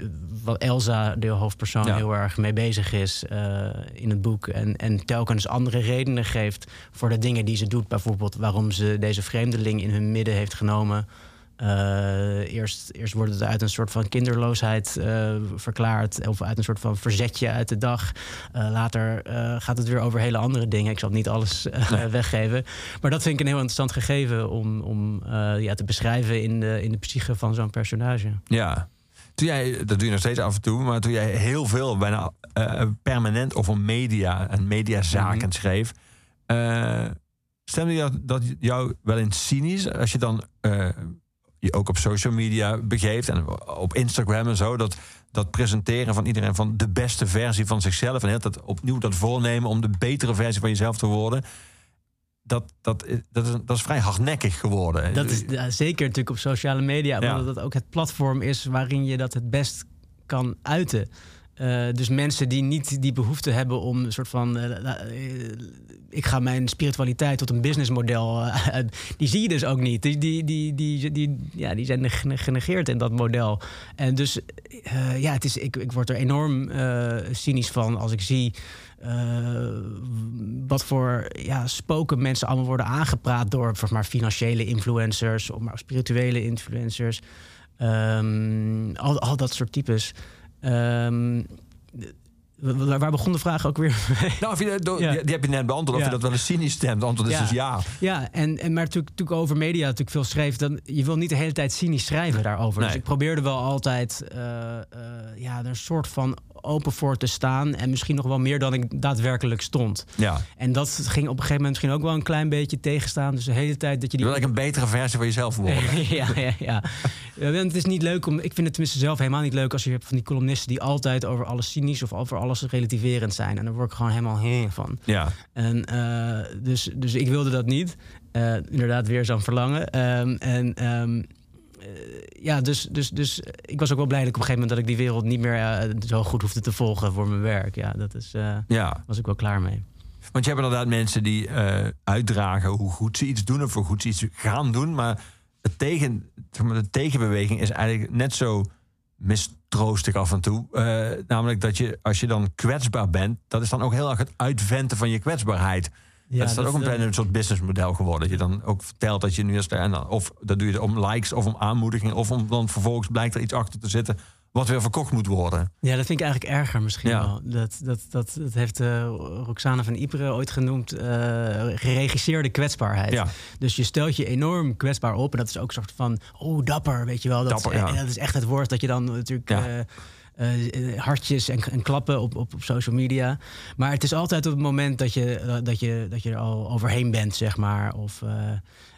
wat Elsa, de hoofdpersoon, Ja. heel erg mee bezig is in het boek. En, en telkens andere redenen geeft voor de dingen die ze doet. Bijvoorbeeld waarom ze deze vreemdeling in hun midden heeft genomen... Eh, eerst, eerst wordt het uit een soort van kinderloosheid eh, verklaard. Of uit een soort van verzetje uit de dag. Eh, later gaat het weer over hele andere dingen. Ik zal niet alles <laughs> weggeven. Maar dat vind ik een heel interessant gegeven om, om ja, te beschrijven in de, in de psyche van zo'n personage. Ja. Toen jij, dat doe je nog steeds af en toe, maar toen jij heel veel, bijna permanent over media en mediazaken Mhm. schreef, eh, stemde je dat, dat jou wel eens cynisch als je dan je ook op social media begeeft en op Instagram en zo, dat, dat presenteren van iedereen van de beste versie van zichzelf en dat opnieuw dat voornemen om de betere versie van jezelf te worden. Dat, dat, dat, is, dat is vrij hardnekkig geworden. Dat is ja, zeker natuurlijk op sociale media, Ja. omdat dat ook het platform is waarin je dat het best kan uiten. Eh, dus mensen die niet die behoefte hebben om een soort van. eh, eh, ik ga mijn spiritualiteit tot een businessmodel. die zie je dus ook niet. Die, die, die, die, die, ja, die zijn gene- genegeerd in dat model. En dus ja, het is, ik, ik word er enorm cynisch van als ik zie. wat voor ja, spoken mensen allemaal worden aangepraat door zeg maar, financiële influencers of maar spirituele influencers. Ehm, al, al dat soort types. Ehm, waar begon de vraag ook weer? <laughs> Nou, of je, do- Ja. die, die heb je net beantwoord. Of Ja. je dat wel eens cynisch stemt. Antwoord is Ja. dus ja. Ja, en, en maar natuurlijk, natuurlijk over media natuurlijk veel schreef. Dan, je wil niet de hele tijd cynisch schrijven daarover. Dus ik probeerde wel altijd eh, eh, ja, er een soort van open voor te staan. En misschien nog wel meer dan ik daadwerkelijk stond. Ja. En dat ging op een gegeven moment misschien ook wel een klein beetje tegenstaan. Dus de hele tijd dat je die... wil eigenlijk een betere versie van jezelf worden. <laughs> ja, ja, ja. Het is niet leuk om. Ik vind het tenminste zelf helemaal niet leuk als je hebt van die columnisten die altijd over alles cynisch of over alles relativerend zijn. En daar word ik gewoon helemaal heen van. Ja. En eh, dus, dus ik wilde dat niet. Eh, inderdaad, weer zo'n verlangen. Ehm, en ehm, eh, ja, dus, dus, dus ik was ook wel blij dat ik op een gegeven moment dat ik die wereld niet meer eh, zo goed hoefde te volgen voor mijn werk. Ja, dat is, eh, ja. was ik wel klaar mee. Want je hebt inderdaad mensen die eh, uitdragen hoe goed ze iets doen of hoe goed ze iets gaan doen. Maar, het tegen, zeg maar de tegenbeweging is eigenlijk net zo mistroostig af en toe. Eh, namelijk dat je, als je dan kwetsbaar bent, dat is dan ook heel erg het uitventen van je kwetsbaarheid. Ja, dat is dan ook een klein een soort businessmodel geworden. Dat je dan ook vertelt dat je nu. En dan, of dat doe je om likes of om aanmoediging... of om dan vervolgens blijkt er iets achter te zitten... wat weer verkocht moet worden. Ja, dat vind ik eigenlijk erger misschien Ja. wel. Dat, dat, dat, dat heeft eh, Roxane van Ypres ooit genoemd eh, geregisseerde kwetsbaarheid. Ja. Dus je stelt je enorm kwetsbaar op. En dat is ook een soort van, oh, dapper, weet je wel. Dat, Dapper, is, ja. en dat is echt het woord dat je dan natuurlijk... Ja. Eh, eh, hartjes en, en klappen op, op, op social media. Maar het is altijd op het moment dat je, dat je, dat je er al overheen bent, zeg maar. Of eh,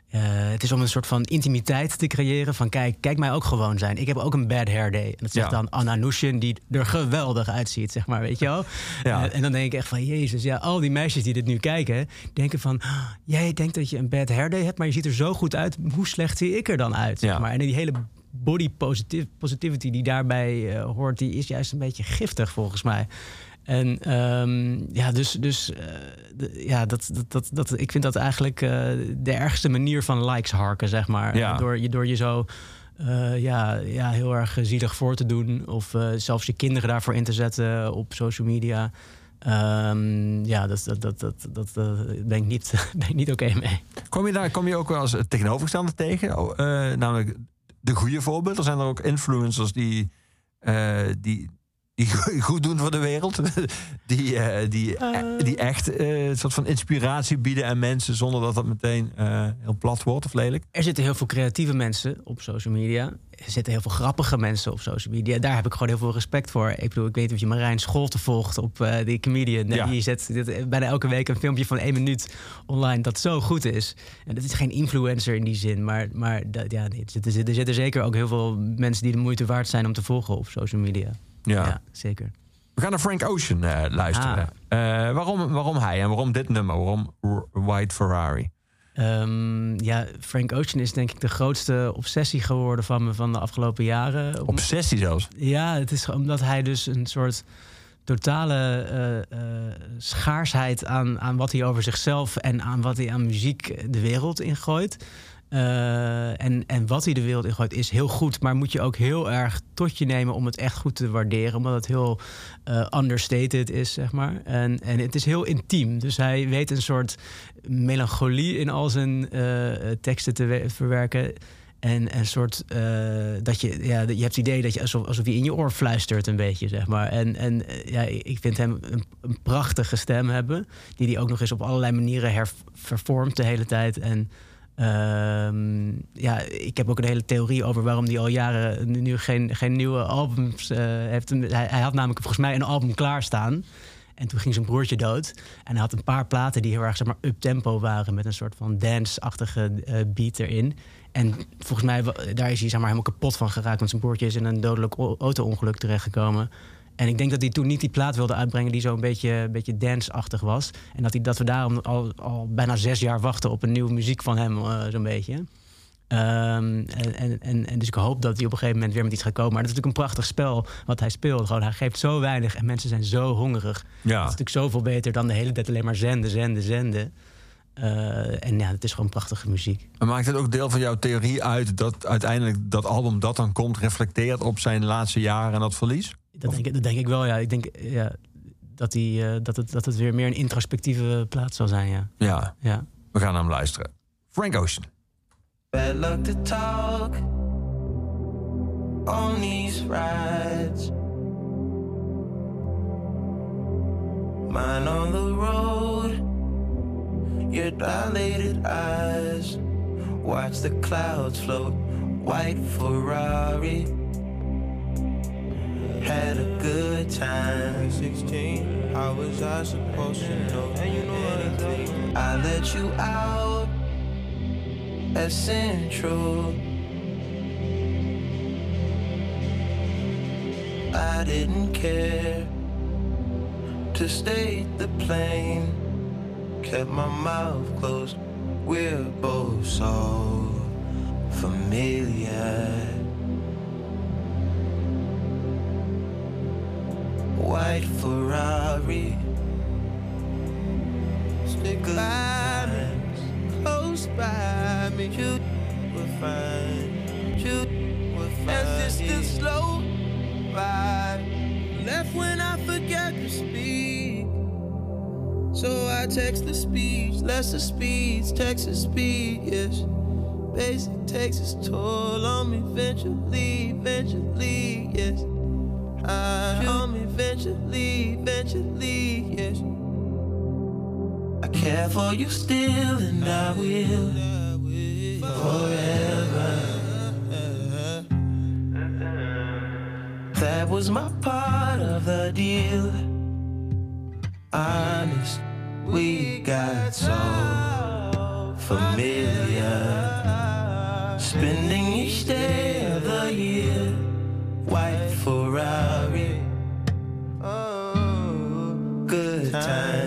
eh, het is om een soort van intimiteit te creëren. Van kijk, kijk mij ook gewoon zijn. Ik heb ook een bad hair day. En dat zegt Ja. dan Anna Nushin, die er geweldig uitziet, zeg maar. Weet je wel? <laughs> Ja. Eh, en dan denk ik echt van, jezus, ja, al die meisjes die dit nu kijken... denken van, "Ah, jij denkt dat je een bad hair day hebt... maar je ziet er zo goed uit. Hoe slecht zie ik er dan uit? Zeg maar. En die hele body positiv- positivity die daarbij eh, hoort... die is juist een beetje giftig volgens mij. En ehm, ja, dus, dus eh, ja, dat, dat, dat, dat, ik vind dat eigenlijk eh, de ergste manier van likes harken, zeg maar. Ja. Door, je, door je zo ja, ja, heel erg zielig voor te doen. Of zelfs je kinderen daarvoor in te zetten op social media. Ehm, ja, dat, dat, dat, dat, dat, eh, ben ik niet, <laughs> ben ik niet oké mee. Kom je daar kom je ook wel eens het tegenovergestelde tegen? Oh, namelijk de goede voorbeelden. Zijn er ook influencers die, eh, die, die <laughs> goed doen voor de wereld? <laughs> die, eh, die, eh, die echt eh, een soort van inspiratie bieden aan mensen... zonder dat dat meteen eh, heel plat wordt of lelijk? Er zitten heel veel creatieve mensen op social media. Er zitten heel veel grappige mensen op social media. Daar heb ik gewoon heel veel respect voor. Ik bedoel, ik weet niet of je Marijn Scholte volgt op eh, die comedian. Ja. Die zet dit- bijna elke week een filmpje van één minuut online dat zo goed is. En dat is geen influencer in die zin, maar, maar dat, ja, nee, er, zitten, er zitten zeker ook heel veel mensen die de moeite waard zijn om te volgen op social media. Ja. Ja, zeker. We gaan naar Frank Ocean eh, luisteren. Eh, waarom, waarom hij en waarom dit nummer? Waarom White Ferrari? Ehm, ja, Frank Ocean is denk ik de grootste obsessie geworden van me van de afgelopen jaren. Obsessie zelfs. Ja, het is omdat hij dus een soort totale eh, eh, schaarsheid aan, aan wat hij over zichzelf en aan wat hij aan muziek de wereld ingooit. Eh, en, en wat hij de wereld ingooit is heel goed, maar moet je ook heel erg tot je nemen om het echt goed te waarderen, omdat het heel eh, understated is, zeg maar. En, en het is heel intiem, dus hij weet een soort melancholie in al zijn eh, teksten te we- verwerken. En een soort dat je, ja, je hebt het idee dat je alsof, alsof hij in je oor fluistert, een beetje, zeg maar. En, en ja, ik vind hem een, een prachtige stem hebben, die hij ook nog eens op allerlei manieren hervervormt de hele tijd. En ehm, ja, ik heb ook een hele theorie over waarom hij al jaren nu- geen, geen nieuwe albums eh, heeft. Hij, hij had namelijk volgens mij een album klaarstaan. En toen ging zijn broertje dood. En hij had een paar platen die heel erg zeg maar, up-tempo waren... met een soort van dance-achtige eh, beat erin. En volgens mij, daar is hij zeg maar, helemaal kapot van geraakt... want zijn broertje is in een dodelijk auto-ongeluk terechtgekomen. En ik denk dat hij toen niet die plaat wilde uitbrengen... die zo'n beetje, een beetje dance-achtig was. En dat, hij, dat we daarom al, al bijna zes jaar wachten... op een nieuwe muziek van hem, eh, zo'n beetje. Ehm, en, en, en, en dus ik hoop dat hij op een gegeven moment weer met iets gaat komen. Maar dat is natuurlijk een prachtig spel wat hij speelt. Gewoon, hij geeft zo weinig en mensen zijn zo hongerig. Ja. Dat is natuurlijk zoveel beter dan de hele tijd alleen maar zenden, zenden, zenden. Eh, en ja, het is gewoon prachtige muziek. Maar maakt het ook deel van jouw theorie uit dat uiteindelijk dat album dat dan komt reflecteert op zijn laatste jaren en dat verlies? Dat denk, ik- dat denk ik wel, ja. Ik denk ja, dat, hij, eh, dat, het, dat het weer meer een introspectieve plaats zal zijn, ja. Ja, ja. we gaan naar hem luisteren. Frank Ocean. Bad luck to talk on these rides. Mine on the road, your dilated eyes. Watch the clouds float, white Ferrari. Had a good time. 16, how was I supposed to know? And you know anything? I let you out at Central. I didn't care to stay the plane. Kept my mouth closed. We're both so familiar. White Ferrari. Stick by me, close by me. You will find, you will find. As this the slow ride. Left when I forget to speak. So I text the speech, lesser speeds, Texas speed, yes. Basic takes its toll on me eventually, eventually, yes. I on me eventually, eventually, yes. I care for you still, and I will forever. That was my part of the deal. Honest, we got so familiar. Spending each day of the year, white Ferrari. Oh, good times.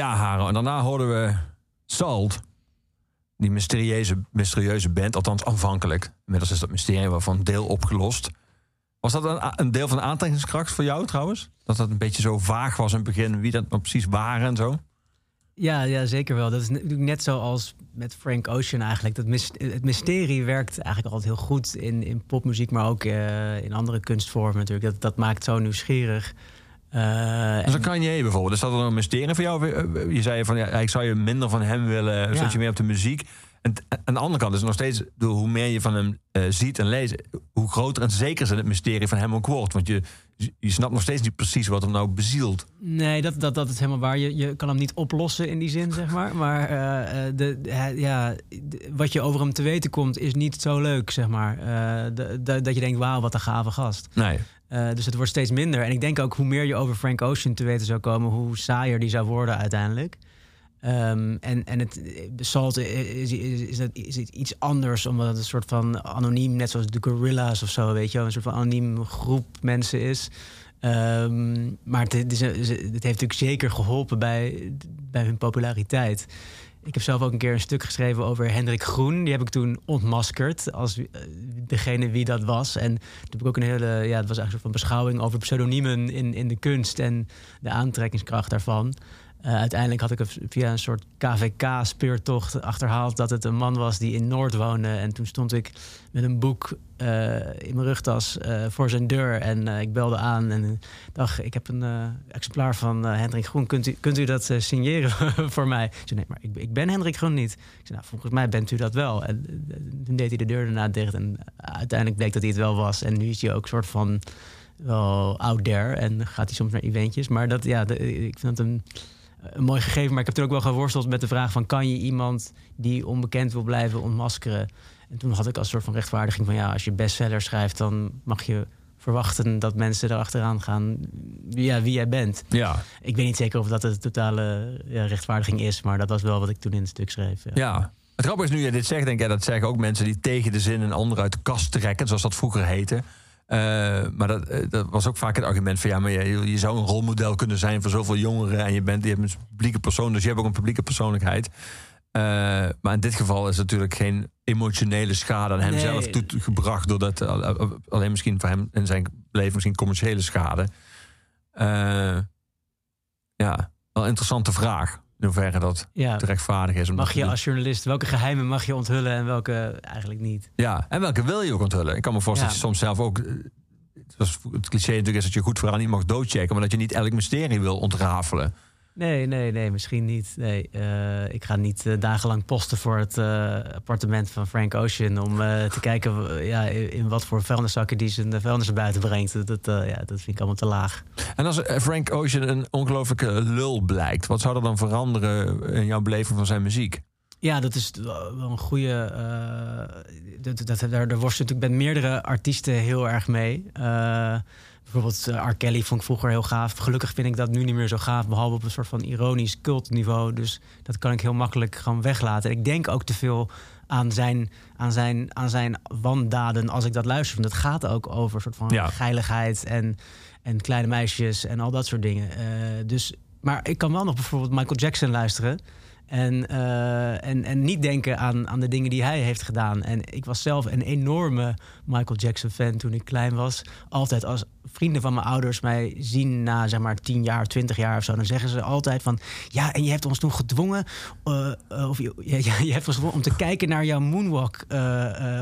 Ja, Haro. En daarna hoorden we Salt. Die mysterieuze, mysterieuze band. Althans, aanvankelijk. Inmiddels is dat mysterie wel van deel opgelost. Was dat een, een deel van de aantrekkingskracht voor jou trouwens? Dat dat een beetje zo vaag was in het begin. Wie dat nou precies waren en zo? Ja, ja, zeker wel. Dat is natuurlijk net zoals met Frank Ocean eigenlijk. Dat mys- het mysterie werkt eigenlijk altijd heel goed in, in popmuziek, maar ook eh, in andere kunstvormen natuurlijk. Dat, dat maakt zo nieuwsgierig. Eh, Dus dan kan je bijvoorbeeld. Is dat dan een mysterie voor jou? Eh, Je zei van ja, ik zou je minder van hem willen, zodat Ja. je meer op de muziek. En aan de andere kant is het nog steeds, hoe meer je van hem eh, ziet en leest, hoe groter en zeker het mysterie van hem ook wordt. Want je, je snapt nog steeds niet precies wat hem nou bezielt. Nee, dat, dat, dat is helemaal waar. Je, je kan hem niet oplossen in die zin, zeg maar. Maar eh, eh, de, de- ja, de- wat je over hem te weten komt, is niet zo leuk, zeg maar. Eh, de- dat je denkt, wauw, wat een gave gast. Nee. Eh, dus het wordt steeds minder. En ik denk ook hoe meer je over Frank Ocean te weten zou komen, hoe saaier die zou worden uiteindelijk. Ehm, en, en het Salt is, is, is, het- is iets anders, omdat het een soort van anoniem, net zoals de Gorilla's of zo, weet je een soort van anoniem groep mensen is. Ehm, maar het, het, het heeft natuurlijk zeker geholpen bij, bij hun populariteit. Ik heb zelf ook een keer een stuk geschreven over Hendrik Groen. Die heb ik toen ontmaskerd als eh, degene wie dat was. En toen heb ik ook een hele, ja, het was eigenlijk een soort van beschouwing over pseudoniemen in, in de kunst en de aantrekkingskracht daarvan. Eh, uiteindelijk had ik via een soort KVK-speurtocht achterhaald dat het een man was die in Noord woonde. En toen stond ik met een boek eh, in mijn rugtas eh, voor zijn deur. En ik belde aan en dacht, ik heb een exemplaar van Hendrik Groen. Kunt u, kunt u dat signeren <laughs> voor mij? Ik zei, nee, maar ik, ik ben Hendrik Groen niet. Ik zei, nou, volgens mij bent u dat wel. En toen deed hij de deur daarna dicht. En uiteindelijk bleek dat hij het wel was. En nu is hij ook een soort van wel out there. En gaat hij soms naar eventjes. Maar dat, ja, ik vind het een een mooi gegeven. Maar ik heb toen ook wel geworsteld met de vraag van... kan je iemand die onbekend wil blijven ontmaskeren? En toen had ik als soort van rechtvaardiging van... ja, als je bestseller schrijft, dan mag je verwachten... dat mensen erachteraan gaan ja, wie jij bent. Ja. Ik weet niet zeker of dat de totale ja, rechtvaardiging is... maar dat was wel wat ik toen in het stuk schreef. Ja. Ja. Het grappige is nu je dit zegt, denk ik, dat zeggen ook mensen die tegen de zin een ander uit de kast trekken, zoals dat vroeger heette. Eh, maar dat, eh, dat was ook vaak het argument van ja, maar je, je zou een rolmodel kunnen zijn voor zoveel jongeren en je bent je hebt een publieke persoon, dus je hebt ook een publieke persoonlijkheid. Eh, maar in dit geval is natuurlijk geen emotionele schade aan hem Nee. zelf toegebracht, doordat alleen misschien voor hem in zijn leven misschien commerciële schade. Ja, wel een interessante vraag. In hoeverre dat Ja. te rechtvaardigen is. Mag je als journalist, welke geheimen mag je onthullen... en welke eigenlijk niet? Ja, en welke wil je ook onthullen? Ik kan me voorstellen Ja. dat je soms zelf ook... eh, Het cliché natuurlijk is dat je goed verhaal niet mag doodchecken... maar dat je niet elk mysterie wil ontrafelen. Nee, nee, nee, misschien niet. Nee, eh, ik ga niet eh, dagenlang posten voor het eh, appartement van Frank Ocean om te <laughs> kijken ja, in, in wat voor vuilniszakken die zijn de vuilnis naar buiten brengt. Dat, dat, ja, dat vind ik allemaal te laag. En als Frank Ocean een ongelooflijke lul blijkt... wat zou er dan veranderen in jouw beleving van zijn muziek? Ja, dat is wel een goede. dat, dat, daar, daar worstelt natuurlijk met meerdere artiesten heel erg mee. Bijvoorbeeld eh, R. Kelly vond ik vroeger heel gaaf. Gelukkig vind ik dat nu niet meer zo gaaf, behalve op een soort van ironisch cultniveau. Dus dat kan ik heel makkelijk gewoon weglaten. Ik denk ook te veel aan zijn, aan zijn, aan zijn wandaden als ik dat luister. Want het gaat ook over soort van Ja. geiligheid en, en kleine meisjes en al dat soort dingen. Eh, dus, maar ik kan wel nog bijvoorbeeld Michael Jackson luisteren. En, eh, en, en niet denken aan, aan de dingen die hij heeft gedaan. En ik was zelf een enorme Michael Jackson fan toen ik klein was. Altijd als vrienden van mijn ouders mij zien na zeg maar 10 jaar, 20 jaar of zo, dan zeggen ze altijd van ja, en je hebt ons toen gedwongen, eh, eh, of je, <laughs> ja, je hebt ons gedwongen om te kijken naar jouw moonwalk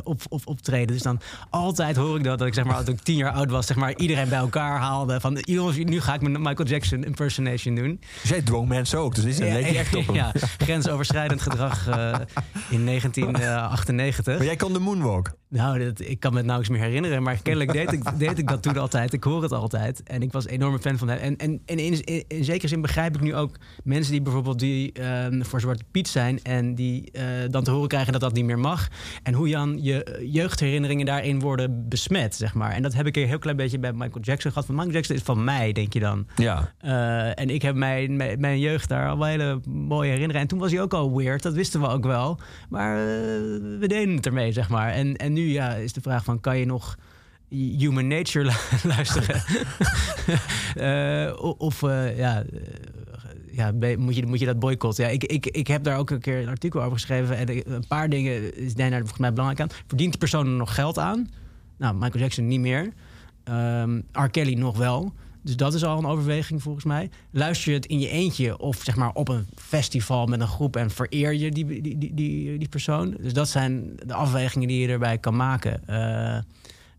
op, op, optreden. Dus dan altijd hoor ik dat, dat ik zeg maar, toen ik 10 jaar oud was, zeg maar, iedereen bij elkaar haalde van jongens, nu ga ik mijn Michael Jackson impersonation doen. Dus jij dwong mensen ook, dus zijn leek je echt op <laughs> hem. Ja, grensoverschrijdend gedrag eh, in <laughs> 1998. Maar jij kon de moonwalk. Nou, dat, ik kan me het nauwelijks meer herinneren. Maar kennelijk deed ik, <laughs> deed ik dat toen altijd. Ik hoor het altijd. En ik was een enorme fan van hem. En, en, en in, in, in zekere zin begrijp ik nu ook mensen die bijvoorbeeld die, ehm, voor Zwarte Piet zijn. En die eh, dan te horen krijgen dat dat niet meer mag. En hoe dan je jeugdherinneringen daarin worden besmet, zeg maar. En dat heb ik een heel klein beetje bij Michael Jackson gehad. Van Michael Jackson is van mij, denk je dan. Ja. Eh, en ik heb mijn, mijn, mijn jeugd daar al wel hele mooie herinneringen. En toen was hij ook al weird, dat wisten we ook wel. Maar eh, we deden het ermee, zeg maar. En, en nu ja, is de vraag van, kan je nog Human Nature lu- <laughs> luisteren? <laughs> Eh, of eh, ja, eh, ja, moet, je, moet je dat boycotten. Ja, ik, ik, ik heb daar ook een keer een artikel over geschreven. En een paar dingen is daar volgens mij belangrijk aan. Verdient die persoon er nog geld aan? Nou, Michael Jackson niet meer. Ehm R. Kelly nog wel. Dus dat is al een overweging volgens mij. Luister je het in je eentje of zeg maar op een festival met een groep en vereer je die, die, die, die, die persoon. Dus dat zijn de afwegingen die je erbij kan maken. Eh, eh,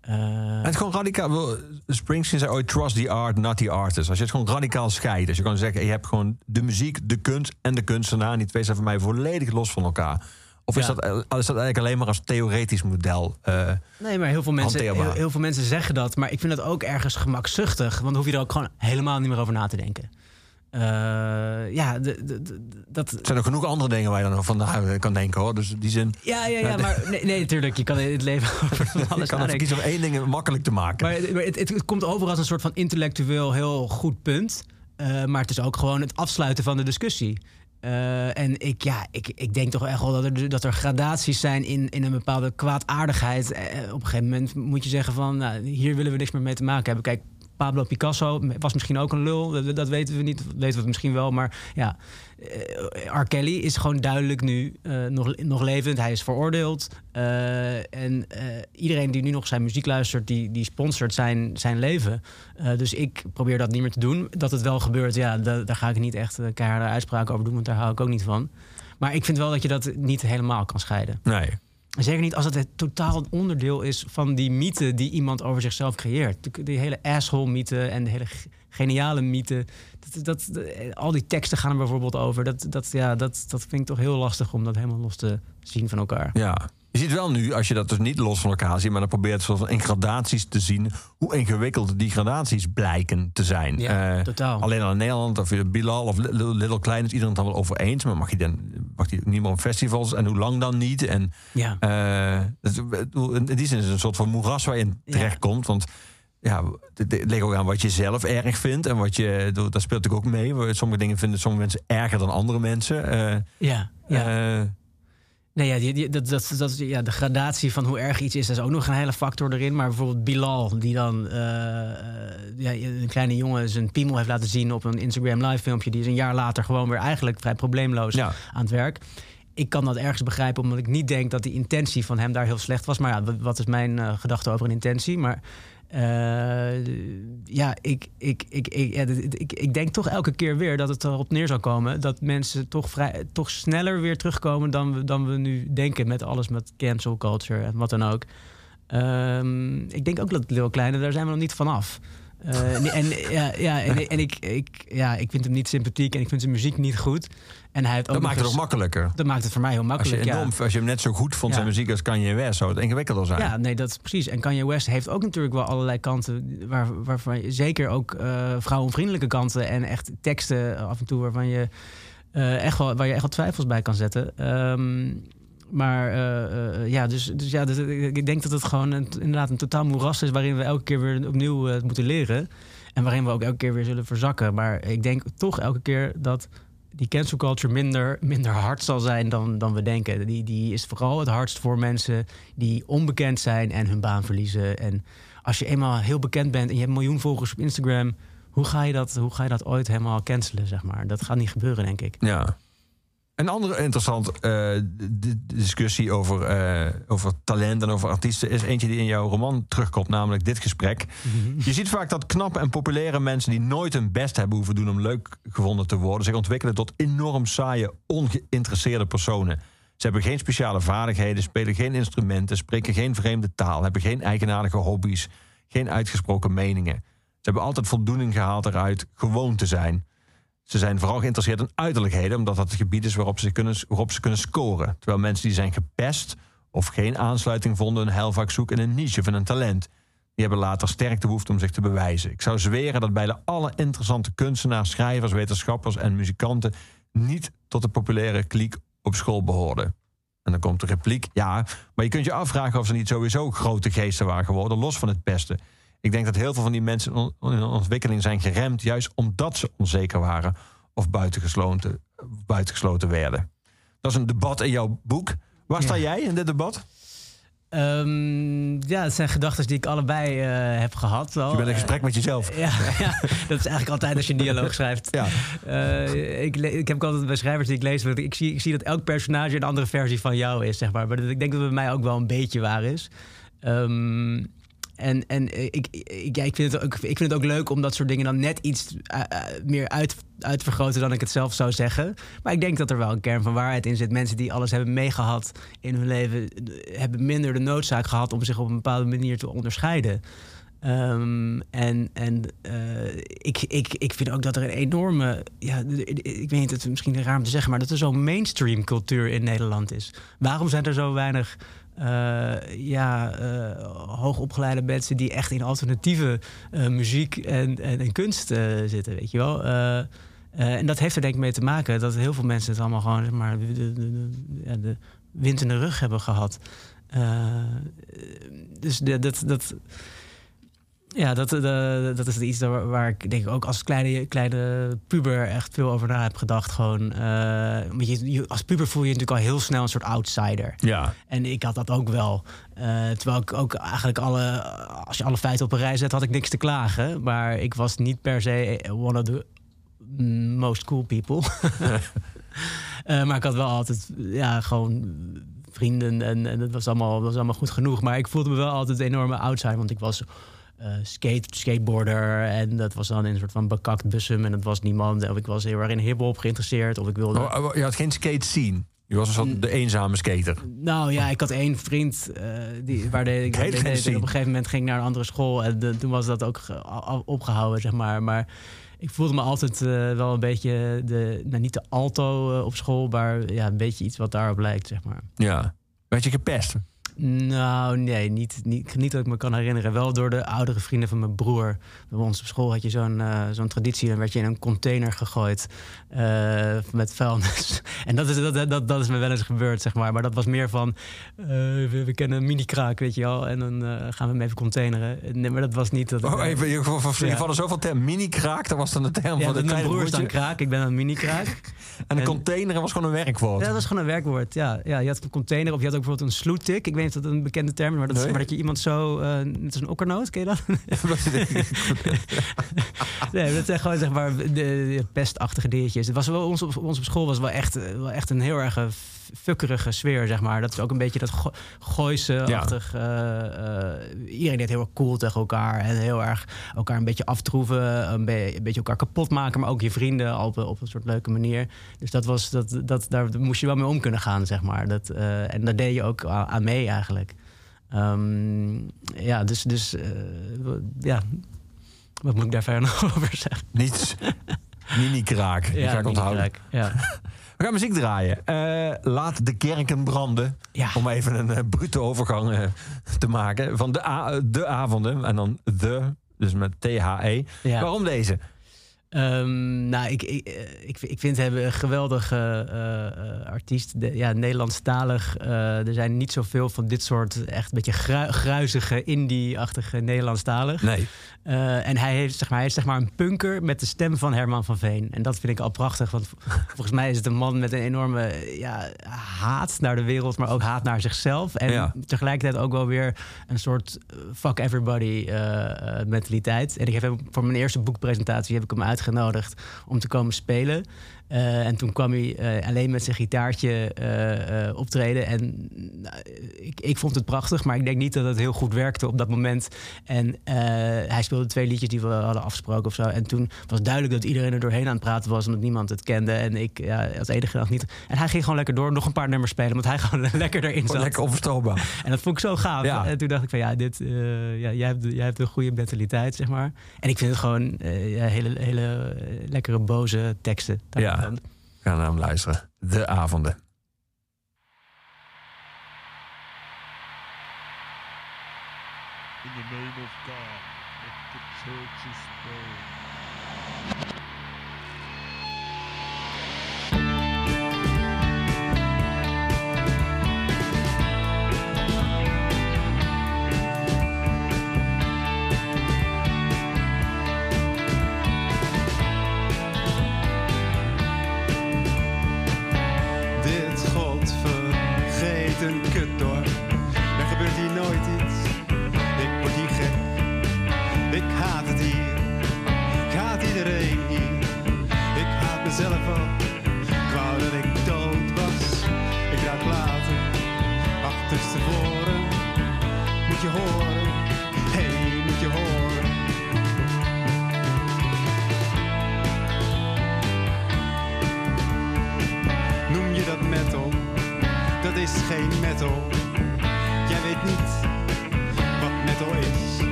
En het gewoon radicaal. Springsteen zei ooit: trust the art, not the artist. Als je het gewoon radicaal scheidt. Als je kan zeggen: je hebt gewoon de muziek, de kunst en de kunstenaar. En die twee zijn voor mij volledig los van elkaar. Of is, Ja. dat, eh, is dat eigenlijk alleen maar als theoretisch model? eh, Nee, maar heel veel, mensen, heel, heel veel mensen zeggen dat. Maar ik vind dat ook ergens gemakzuchtig. Want dan hoef je er ook gewoon helemaal niet meer over na te denken. Eh, ja, de, de- de- dat... er zijn nog genoeg andere dingen waar je dan van nou, kan denken hoor. Dus die zin. Ja, ja, ja, maar nee, nee, natuurlijk. Je kan in het leven <laughs> over van <laughs> je alles kan nadenken. kiezen om één ding makkelijk te maken. Maar, maar het, het, het komt over als een soort van intellectueel heel goed punt. Maar het is ook gewoon het afsluiten van de discussie. Eh, en ik, ja, ik, ik denk toch echt wel dat er, dat er gradaties zijn in, in een bepaalde kwaadaardigheid. Eh, op een gegeven moment moet je zeggen van... Nou, hier willen we niks meer mee te maken hebben. Kijk, Pablo Picasso was misschien ook een lul. Dat, dat weten we niet. Dat weten we misschien wel. Maar ja, eh, R. Kelly is gewoon duidelijk nu eh, nog, nog levend. Hij is veroordeeld. Eh, en eh, iedereen die nu nog zijn muziek luistert, die, die sponsort zijn, zijn leven. Eh, dus ik probeer dat niet meer te doen. Dat het wel gebeurt, ja, da- daar ga ik niet echt eh, keiharde uitspraken over doen. Want daar hou ik ook niet van. Maar ik vind wel dat je dat niet helemaal kan scheiden. Nee. Zeker niet als het het totaal onderdeel is van die mythe die iemand over zichzelf creëert. Die- hele asshole-mythe en de hele ge- geniale mythe. Dat, dat- al die teksten gaan er bijvoorbeeld over. Dat, dat, ja, dat, dat vind ik toch heel lastig om dat helemaal los te zien van elkaar. Ja. Je ziet wel nu, als je dat dus niet los van elkaar ziet, maar dan probeert van in gradaties te zien hoe ingewikkeld die gradaties blijken te zijn. Ja, Eh, totaal. Alleen al in Nederland, of Bilal of Little, Klein, is iedereen het dan wel over eens. Maar mag je dan mag die niet meer op festivals en hoe lang dan niet? En Ja. eh, in die zin is het een soort van moeras waar je in terechtkomt. Want ja, het het ligt ook aan wat je zelf erg vindt. En wat je, dat speelt natuurlijk ook mee. Sommige dingen vinden sommige mensen erger dan andere mensen. Eh, Ja, ja. Nee, ja, die, die- dat, dat, dat, ja, de gradatie van hoe erg iets is, dat is ook nog een hele factor erin. Maar bijvoorbeeld Bilal, die dan eh, eh, ja, een kleine jongen zijn piemel heeft laten zien op een Instagram live filmpje. Die is een jaar later gewoon weer eigenlijk vrij probleemloos aan het werk. Ik kan dat ergens begrijpen, omdat ik niet denk dat die intentie van hem daar heel slecht was. Maar ja, wat- is mijn eh, gedachte over een intentie? Maar ja, ik, ik, ik, ik, ik, denk toch elke keer weer dat het erop neer zal komen dat mensen toch, vrij, toch sneller weer terugkomen dan we, dan we nu denken met alles met cancel culture en wat dan ook. Ehm, ik denk ook dat Lil Kleine, daar zijn we nog niet vanaf. Eh, en ja, ja, en, en ik, ik, ja, ik vind hem niet sympathiek en ik vind zijn muziek niet goed. En hij heeft ook dat maakt het ook makkelijker. Dat maakt het voor mij heel Als je, makkelijk. ja. als je hem net zo goed vond, Ja. zijn muziek als Kanye West, zou het ingewikkelder zijn. Ja, nee, dat is precies. En Kanye West heeft ook natuurlijk wel allerlei kanten, waar, waarvan je zeker ook eh, vrouwenvriendelijke kanten en echt teksten af en toe waarvan je eh, echt wel, waar je echt wel twijfels bij kan zetten. Ehm, maar eh, eh, ja, dus, dus ja, dus, ik ik denk dat het gewoon een, inderdaad een totaal moeras is waarin we elke keer weer opnieuw eh, moeten leren. En waarin we ook elke keer weer zullen verzakken. Maar ik denk toch elke keer dat die cancel culture minder, minder hard zal zijn dan, dan we denken. Die, die is vooral het hardst voor mensen die onbekend zijn en hun baan verliezen. En als je eenmaal heel bekend bent en je hebt een miljoen volgers op Instagram, hoe ga je dat, hoe ga je dat ooit helemaal cancelen, zeg maar? Dat gaat niet gebeuren, denk ik. Ja. Een andere interessant eh, discussie over, eh, over talent en over artiesten is eentje die in jouw roman terugkomt, namelijk dit gesprek. Je ziet vaak dat knappe en populaire mensen die nooit hun best hebben hoeven doen om leuk gevonden te worden, zich ontwikkelen tot enorm saaie, ongeïnteresseerde personen. Ze hebben geen speciale vaardigheden, spelen geen instrumenten, spreken geen vreemde taal, hebben geen eigenaardige hobby's, geen uitgesproken meningen. Ze hebben altijd voldoening gehaald eruit gewoon te zijn. Ze zijn vooral geïnteresseerd in uiterlijkheden, omdat dat het gebied is waarop ze kunnen, waarop ze kunnen scoren. Terwijl mensen die zijn gepest of geen aansluiting vonden, heil vaak zoeken in een niche of in een talent. Die hebben later sterk de behoefte om zich te bewijzen. Ik zou zweren dat bijna alle interessante kunstenaars, schrijvers, wetenschappers en muzikanten niet tot de populaire kliek op school behoorden. En dan komt de repliek, ja, maar je kunt je afvragen of ze niet sowieso grote geesten waren geworden, los van het pesten. Ik denk dat heel veel van die mensen in on- in ontwikkeling zijn geremd, juist omdat ze onzeker waren of buitengesloten, buitengesloten werden. Dat is een debat in jouw boek. Waar sta jij in dit debat? Ehm, ja, het zijn gedachten die ik allebei eh, heb gehad. Wel. Je bent in gesprek met jezelf. Ja, <laughs> ja, dat is eigenlijk altijd als je een dialoog <laughs> schrijft. Ja. Eh, ik, ik heb ook altijd bij schrijvers die ik lees, want ik zie, ik zie dat elk personage een andere versie van jou is, zeg maar. Maar dat- ik denk dat het bij mij ook wel een beetje waar is. Ehm, en en ik, ik, ja, ik, vind het ook, ik vind het ook leuk om dat soort dingen dan net iets eh, eh, meer uit, uit te vergroten dan ik het zelf zou zeggen. Maar ik denk dat er wel een kern van waarheid in zit. Mensen die alles hebben meegehad in hun leven, eh, hebben minder de noodzaak gehad om zich op een bepaalde manier te onderscheiden. Ehm, en en eh, ik, ik, ik vind ook dat er een enorme. Ja, ik weet niet, het is misschien raar om te zeggen, maar dat er zo'n mainstream cultuur in Nederland is. Waarom zijn er zo weinig. Eh, ja, eh, hoogopgeleide mensen die echt in alternatieve eh, muziek en, en, en kunst zitten, weet je wel. En dat heeft er denk ik mee te maken dat heel veel mensen het allemaal gewoon zeg maar, de, de, de, de wind in de rug hebben gehad. Eh, dus dat, dat, ja, dat, eh, dat is iets waar, waar ik denk ik ook als kleine, kleine puber echt veel over na heb gedacht. Gewoon, want je, je- als puber voel je je natuurlijk al heel snel een soort outsider. Ja. En ik had dat ook wel. Eh, terwijl ik ook eigenlijk alle, als je alle feiten op een rij zet, had ik niks te klagen. Maar ik was niet per se one of the most cool people. <laughs> Maar ik had wel altijd, ja, gewoon vrienden en, en het was allemaal, was allemaal goed genoeg. Maar ik voelde me wel altijd een enorme outsider, want ik was eh, skate, skateboarder en dat was dan in een soort van bekakt bussum en dat was niemand. Of ik was heel erg in hip-hop geïnteresseerd, of ik wilde. Oh, oh, Je had geen skate scene. Je was een soort de eenzame skater. Nou ja, ik had één vriend eh, die, waar de, <laughs> ik Hele waar de- geen zin. op een gegeven moment ging naar een andere school en de- toen was dat ook opgehouden, zeg maar. Maar ik voelde me altijd eh, wel een beetje de, nou, niet de alto op school, maar ja, een beetje iets wat daarop lijkt, zeg maar. Ja. Werd je gepest? Nou, nee, niet, niet, niet dat ik me kan herinneren. Wel door de oudere vrienden van mijn broer. Bij ons op school had je zo'n eh, zo'n traditie. Dan werd je in een container gegooid eh, met vuilnis. <laughs> En dat is, dat, dat, dat is me wel eens gebeurd, zeg maar. Maar dat was meer van, eh, we, we kennen een mini-kraak, weet je wel. En dan gaan we hem even containeren. Nee, maar dat was niet... Dat ik- Oh, even, je, Ja. vallen zoveel termen. Mini-kraak, dat was dan de term Ja, van de mijn broer is dan kraak, ik ben een mini-kraak. <laughs> En de En- container was gewoon een werkwoord. Ja, dat was gewoon een werkwoord. Ja, ja, je had een container of je had ook bijvoorbeeld een sloetik. Ik weet niet of dat een bekende term is, maar dat, is, maar dat je iemand zo... eh het is een okkernoot, ken je dat? <laughs> <laughs> nee, dat zijn gewoon zeg maar de, de pestachtige dingetjes. Het was wel, ons, op, ons op school was wel echt, wel echt een heel erg eh, fukkerige sfeer, zeg maar. Dat is ook een beetje dat go gooise-achtig. eh, eh, iedereen deed heel erg cool tegen elkaar. En heel erg elkaar een beetje aftroeven. Een, be- een beetje elkaar kapot maken. Maar ook je vrienden op, op een soort leuke manier. Dus dat was, dat, dat, daar moest je wel mee om kunnen gaan, zeg maar. Dat, eh, en daar deed je ook aan, mee eigenlijk. Ehm, ja, dus, dus ja, wat moet ik daar verder <laughs> nog over zeggen? Niets. Mini-kraak. Die Ja, ga ik onthouden. ja. <laughs> We gaan muziek draaien. Eh, laat de kerken branden. Om even een eh, brute overgang eh, te maken. Van de, de avonden. En dan de, dus met T-H-E. Ja. Waarom deze? Ehm, nou, ik, ik, eh, ik, ik vind hem een geweldige eh, eh, artiest. De, ja, Nederlandstalig. Eh, er zijn niet zoveel van dit soort echt een beetje grui- gruizige, indie-achtige Nederlandstalig. Nee. Eh, en hij, heeft, zeg maar, hij is zeg maar een punker met de stem van Herman van Veen. En dat vind ik al prachtig. Want <laughs> volgens mij is het een man met een enorme ja, haat naar de wereld, maar ook haat naar zichzelf. En Ja. tegelijkertijd ook wel weer een soort fuck everybody mentaliteit. En ik heb hem voor mijn eerste boekpresentatie heb ik hem uitgenodigd om te komen spelen. Eh, en toen kwam hij eh, alleen met zijn gitaartje eh, optreden. En ik, ik vond het prachtig, maar ik denk niet dat het heel goed werkte op dat moment. En hij speelde twee liedjes die we hadden afgesproken of zo. En toen was duidelijk dat iedereen er doorheen aan het praten was, omdat niemand het kende. En ik ja, als enige nog niet. En hij ging gewoon lekker door, nog een paar nummers spelen, want hij <laughs> gewoon lekker erin zat. Lekker onverstoorbaar. En dat vond ik zo gaaf. Ja. En toen dacht ik van ja, dit, ja jij, hebt, jij hebt een goede mentaliteit, zeg maar. En ik vind het gewoon hele, hele lekkere, boze teksten. Ja. We gaan naar hem luisteren. De avonden. In the name of God,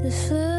The flu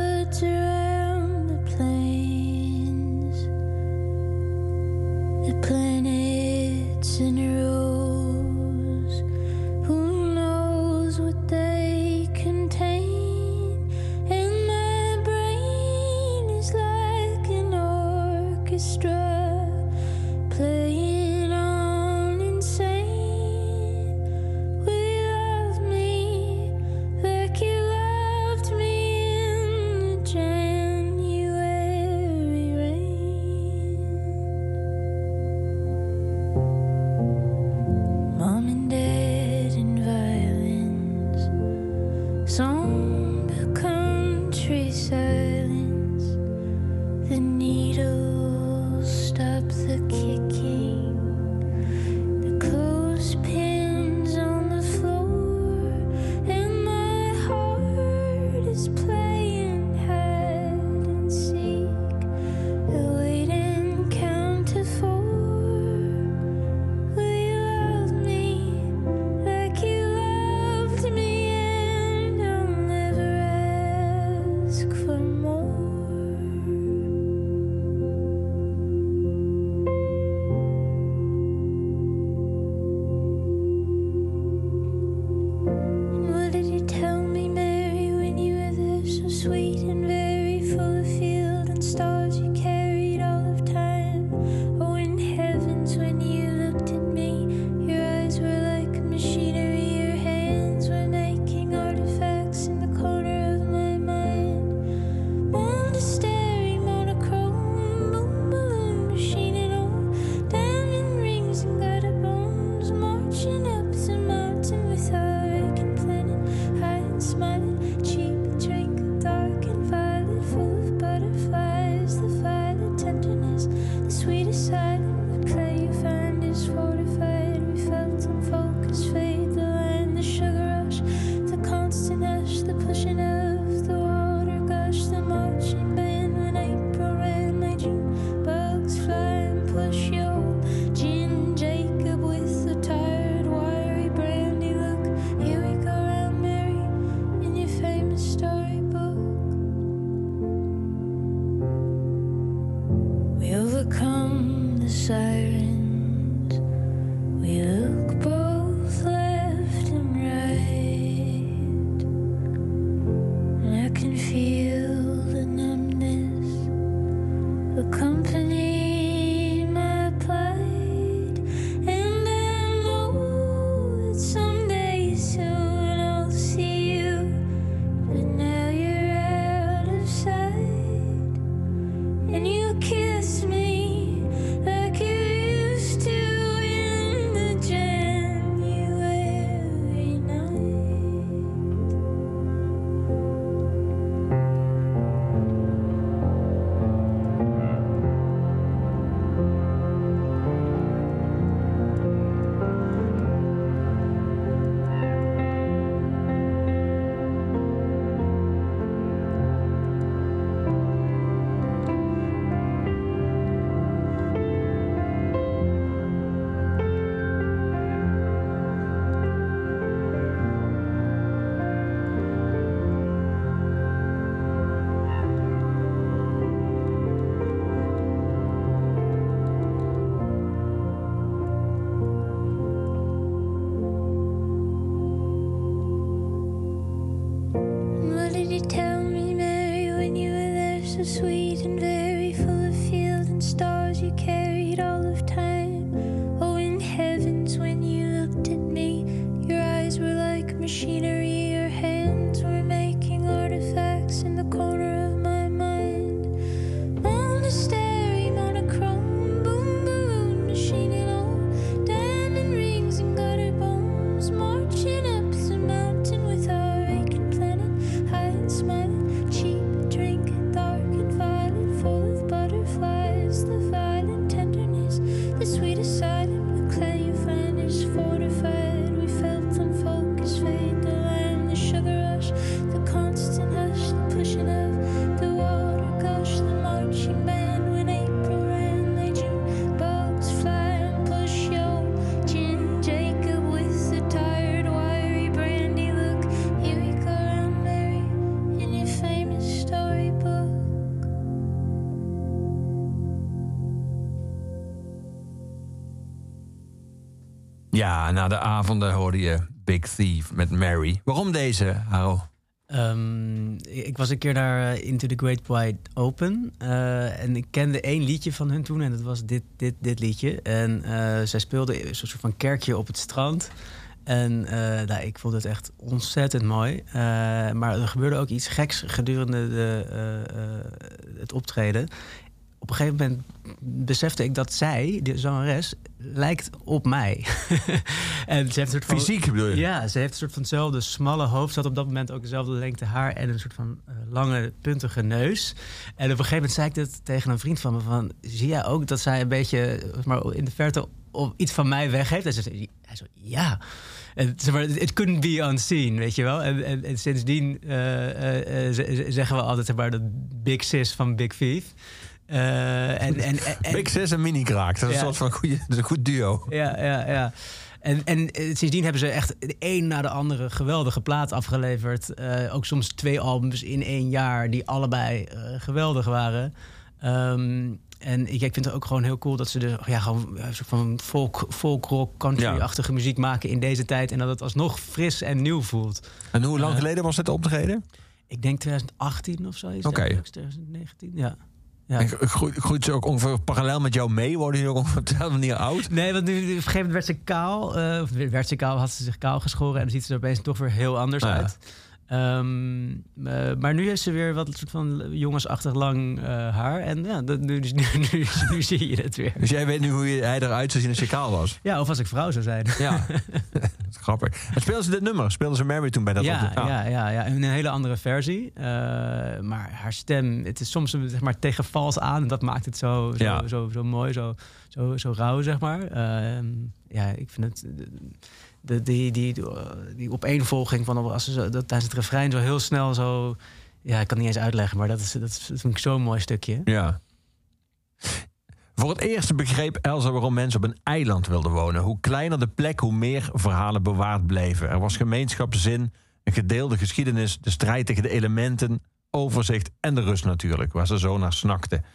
Ja, na de avonden hoorde je Big Thief met Mary. Waarom deze, Haro? Ehm, ik was een keer naar eh, Into the Great Wide Open. eh, en ik kende één liedje van hun toen. En dat was dit, dit, dit liedje. En eh, zij speelden een soort van kerkje op het strand. En eh, nou, ik vond het echt ontzettend mooi. Maar er gebeurde ook iets geks gedurende de, het optreden. Op een gegeven moment besefte ik dat zij, de zangeres, lijkt op mij. <laughs> en ze heeft een soort van, Fysiek bedoel je? Ja, ze heeft een soort van hetzelfde smalle hoofd. Ze had op dat moment ook dezelfde lengte haar en een soort van eh, lange, puntige neus. En op een gegeven moment zei ik dat tegen een vriend van me: van, Zie jij ook dat zij een beetje maar in de verte op iets van mij weg heeft? En ze zei, hij zo, ja. En, zeg maar, it couldn't be unseen, weet je wel. En, en, en sindsdien eh, eh, zeggen we altijd zeg maar, de big sis van Big Thief. Eh, en, en, <laughs> en, Big Sis en Mini Kraak. Dat is Ja. een soort van goede, een goed duo. ja, ja, ja. En, en eh, sindsdien hebben ze echt de een na de andere geweldige plaat afgeleverd. Eh, ook soms twee albums in één jaar die allebei geweldig waren. Ehm, en ik, ik vind het ook gewoon heel cool dat ze de, ja, gewoon een soort van folk, folk rock, country-achtige muziek maken in deze tijd. En dat het alsnog fris en nieuw voelt. En hoe lang geleden was dit optreden? Ik denk 2018 of zo. Oké. dergelijks, 2019, ja. Ja. En groeit, groeit ze ook ongeveer parallel met jou mee? Worden jullie ook ongeveer op dezelfde manier oud? Nee, want nu, op een gegeven moment werd ze kaal. eh, of werd ze kaal, had ze zich kaal geschoren. En dan ziet ze er opeens toch weer heel anders Ah, ja. uit. Ehm, eh, maar nu heeft ze weer wat soort van jongensachtig lang eh, haar. En ja, dat, nu, nu, <laughs> nu, nu zie je het weer. Dus jij weet nu hoe hij eruit zou zien als je kaal was? Ja, of als ik vrouw zou zijn. Ja, <laughs> grappig. En speelden ze dit nummer? Speelden ze Mary toen bij dat ja, ja, ja, ja, in een hele andere versie. Eh, maar haar stem, het is soms zeg maar, tegen vals aan. En dat maakt het zo, zo, Ja. zo, zo mooi, zo, zo, zo rauw, zeg maar. Ehm, ja, ik vind het... De, die, die, die, die opeenvolging van als ze zo, dat, tijdens het refrein zo heel snel zo... Ja, ik kan het niet eens uitleggen, maar dat, is, dat, is, dat vind ik zo'n mooi stukje. Ja. Voor het eerst begreep Elsa waarom mensen op een eiland wilden wonen. Hoe kleiner de plek, hoe meer verhalen bewaard bleven. Er was gemeenschapszin, een gedeelde geschiedenis, de strijd tegen de elementen, overzicht en de rust natuurlijk, waar ze zo naar snakten.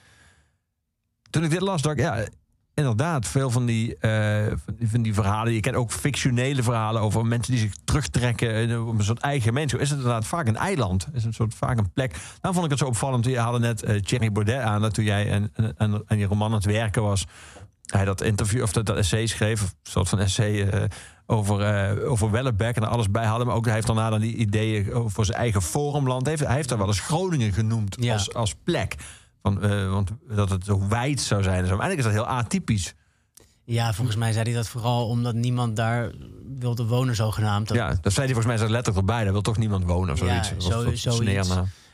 Toen ik dit las, dacht ik, ja, inderdaad, veel van die, eh, van die- van die verhalen. Je kent ook fictionele verhalen over mensen die zich terugtrekken op een soort eigen gemeenschap. Is het inderdaad vaak een eiland? Is het een soort vaak een plek? Dan vond ik het zo opvallend. Je hadden net eh, Thierry Baudet aan dat toen jij en, en, en, je roman aan het werken was. Hij dat interview of dat, dat essay schreef, een soort van essay eh, over, eh over Wellebeck en er alles bij hadden. Maar ook hij heeft daarna dan die ideeën voor zijn eigen forumland. Hij heeft, hij heeft daar wel eens Groningen genoemd Ja. als, als plek. Van, eh, want dat het zo wijd zou zijn. Zo. Eigenlijk is dat heel atypisch. Ja, volgens mij zei hij dat vooral omdat niemand daar wilde wonen zogenaamd. Dat- Ja, dat zei hij volgens mij letterlijk erbij. Daar wil toch niemand wonen of zoiets. Ja, Of zo, soort zoiets.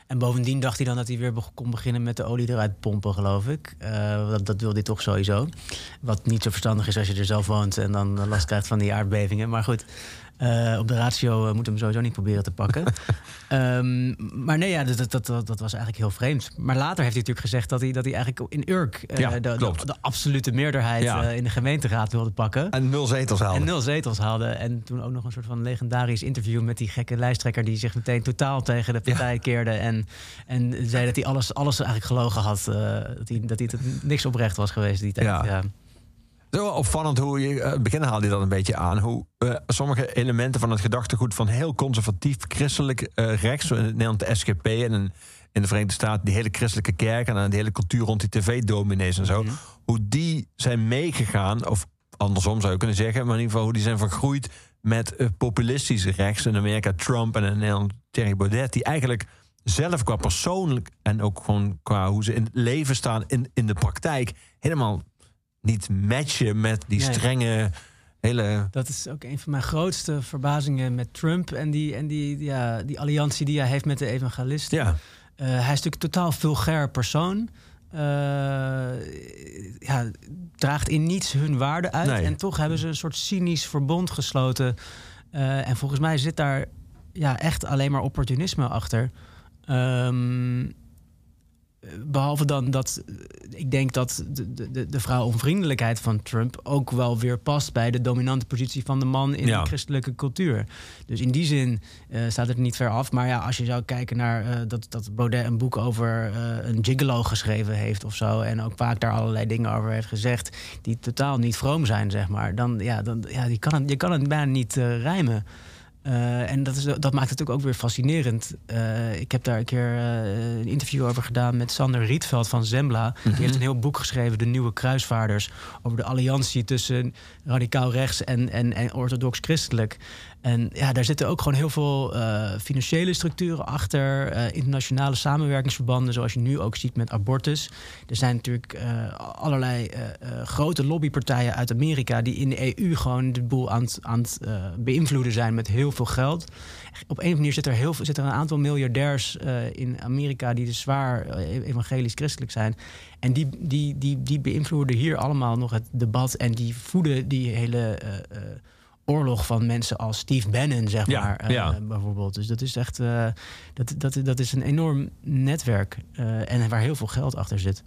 En bovendien dacht hij dan dat hij weer kon beginnen met de olie eruit pompen, geloof ik. Eh, dat, dat wil hij toch sowieso. Wat niet zo verstandig is als je er zelf woont en dan last krijgt van die aardbevingen. Maar goed, eh, op de ratio eh, moet hem sowieso niet proberen te pakken. <laughs> Ehm, maar nee, ja, dat, dat, dat, dat was eigenlijk heel vreemd. Maar later heeft hij natuurlijk gezegd dat hij, dat hij eigenlijk in Urk eh, Ja, de, de, absolute meerderheid Ja. in de gemeenteraad wilde pakken. En nul zetels haalde. En nul zetels haalde. En toen ook nog een soort van legendarisch interview met die gekke lijsttrekker... die zich meteen totaal tegen de partij keerde. En, en zei dat hij alles, alles eigenlijk gelogen had. dat, hij, dat hij niks oprecht was geweest die tijd. Ja. Ja. Het is wel opvallend hoe je, eh, het begin haalde je dat een beetje aan, hoe eh, sommige elementen van het gedachtegoed van heel conservatief christelijk eh, rechts, zo in Nederland de SGP en in, in de Verenigde Staten, die hele christelijke kerk en de hele cultuur rond die tv-dominees en zo, hoe die zijn meegegaan, of andersom zou je kunnen zeggen, maar in ieder geval hoe die zijn vergroeid met populistisch rechts in Amerika, Trump en in Nederland Thierry Baudet, die eigenlijk zelf qua persoonlijk en ook gewoon qua hoe ze in het leven staan in, in de praktijk helemaal niet matchen met die Nee. strenge hele. Dat is ook een van mijn grootste verbazingen met Trump en die, en die, ja, die alliantie die hij heeft met de evangelisten. Ja. Eh, hij is natuurlijk een totaal vulgair persoon. Eh, ja, draagt in niets hun waarde uit. Nee. En toch hebben ze een soort cynisch verbond gesloten. Eh, en volgens mij zit daar ja, echt alleen maar opportunisme achter. Ehm, behalve dan dat ik denk dat de, de, de vrouwonvriendelijkheid van Trump ook wel weer past bij de dominante positie van de man in Ja. de christelijke cultuur. Dus in die zin eh, staat het niet ver af. Maar ja, als je zou kijken naar eh, dat, dat Baudet een boek over eh, een gigolo geschreven heeft of zo. En ook vaak daar allerlei dingen over heeft gezegd die totaal niet vroom zijn, zeg maar. Dan, ja, dan, ja, je, kan het, je kan het bijna niet rijmen. Eh, en dat, is, dat maakt het natuurlijk ook weer fascinerend. Eh, ik heb daar een keer eh, een interview over gedaan met Sander Rietveld van Zembla. Die heeft een heel boek geschreven, De Nieuwe Kruisvaarders. Over de alliantie tussen radicaal rechts en, en, en orthodox christelijk. En ja, daar zitten ook gewoon heel veel eh, financiële structuren achter. eh, internationale samenwerkingsverbanden, zoals je nu ook ziet met abortus. Er zijn natuurlijk eh, allerlei grote lobbypartijen uit Amerika... die in de EU gewoon de boel aan het, beïnvloeden zijn met heel veel geld. Op een of manier zit er, heel zit er een aantal miljardairs in Amerika... die dus zwaar evangelisch-christelijk zijn. En die, die, die, die beïnvloeden hier allemaal nog het debat... en die voeden die hele... eh, eh, oorlog van mensen als Steve Bannon, zeg Ja, maar, eh, ja. bijvoorbeeld. Dus dat is echt eh, dat, dat, dat is een enorm netwerk eh, en waar heel veel geld achter zit.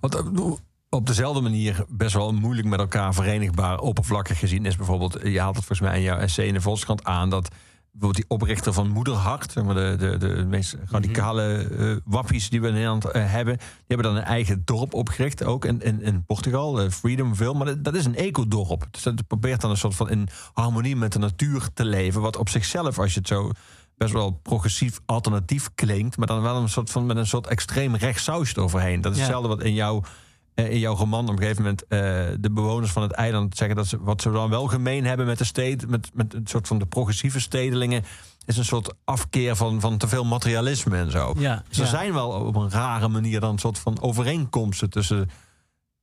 Want eh, op dezelfde manier best wel moeilijk met elkaar verenigbaar, oppervlakkig gezien is bijvoorbeeld, je haalt het volgens mij in jouw essay in de Volkskrant aan dat bijvoorbeeld die oprichter van Moederhart, zeg maar de, de, de meest radicale eh, wappies die we in Nederland eh, hebben, die hebben dan een eigen dorp opgericht, ook in, in, in Portugal, eh, Freedomville. Maar dat, dat is een ecodorp. Dus dat probeert dan een soort van in harmonie met de natuur te leven, wat op zichzelf, als je het zo best wel progressief alternatief klinkt, maar dan wel een soort van met een soort extreem rechts sausje eroverheen. Dat is Ja. hetzelfde wat in jouw in jouw roman op een gegeven moment eh, de bewoners van het eiland zeggen dat ze wat ze dan wel gemeen hebben met de steden, met, met een soort van de progressieve stedelingen, is een soort afkeer van, van te veel materialisme en zo. Ja, dus er ja. zijn wel op een rare manier dan een soort van overeenkomsten tussen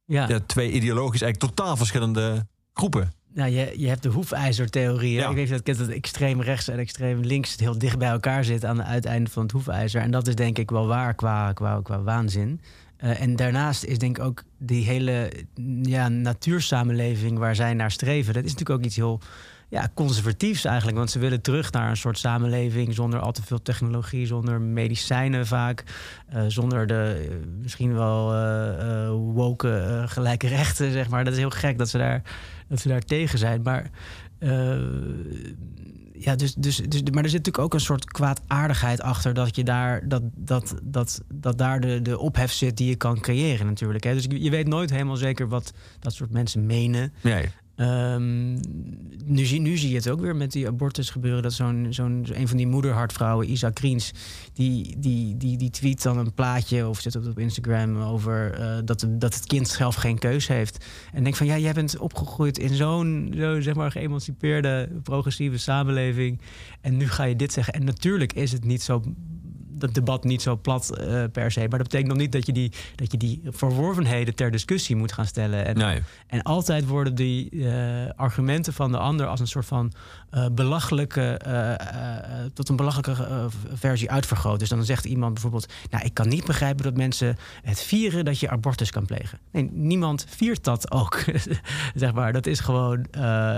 Ja. de twee ideologisch eigenlijk totaal verschillende groepen. Nou, je, je hebt de hoefijzertheorie. Ja. Ik weet dat kent, dat extreem rechts en extreem links heel dicht bij elkaar zit aan het uiteinde van het hoefijzer. En dat is denk ik wel waar qua, qua, qua waanzin. Eh, en daarnaast is denk ik ook die hele ja, natuursamenleving waar zij naar streven. Dat is natuurlijk ook iets heel ja, conservatiefs eigenlijk. Want ze willen terug naar een soort samenleving zonder al te veel technologie, zonder medicijnen vaak. eh, zonder de eh, misschien wel eh, woke gelijke rechten, zeg maar. Dat is heel gek dat ze daar, dat ze daar tegen zijn. Maar ja, dus, dus, dus, maar er zit natuurlijk ook een soort kwaadaardigheid achter dat je daar, dat, dat, dat, dat daar de, de ophef zit die je kan creëren natuurlijk. Hè. Dus je weet nooit helemaal zeker wat dat soort mensen menen. Nee. Ehm, nu, zie, nu zie je het ook weer met die abortus gebeuren. Dat zo'n, zo'n, een van die moederhartvrouwen, Isa Kriens, die, die, die, die tweet dan een plaatje of zet het op Instagram over eh, dat, dat het kind zelf geen keus heeft. En denk van ja, jij bent opgegroeid in zo'n zo, zeg maar geëmancipeerde, progressieve samenleving. En nu ga je dit zeggen. En natuurlijk is het niet zo dat debat niet zo plat eh, per se. Maar dat betekent nog niet dat je die, dat je die verworvenheden ter discussie moet gaan stellen. En, Nee. en altijd worden die eh, argumenten van de ander als een soort van eh, belachelijke, tot een belachelijke versie uitvergroot. Dus dan zegt iemand bijvoorbeeld: Nou, ik kan niet begrijpen dat mensen het vieren dat je abortus kan plegen. Nee, niemand viert dat ook. <laughs> zeg maar, dat is gewoon,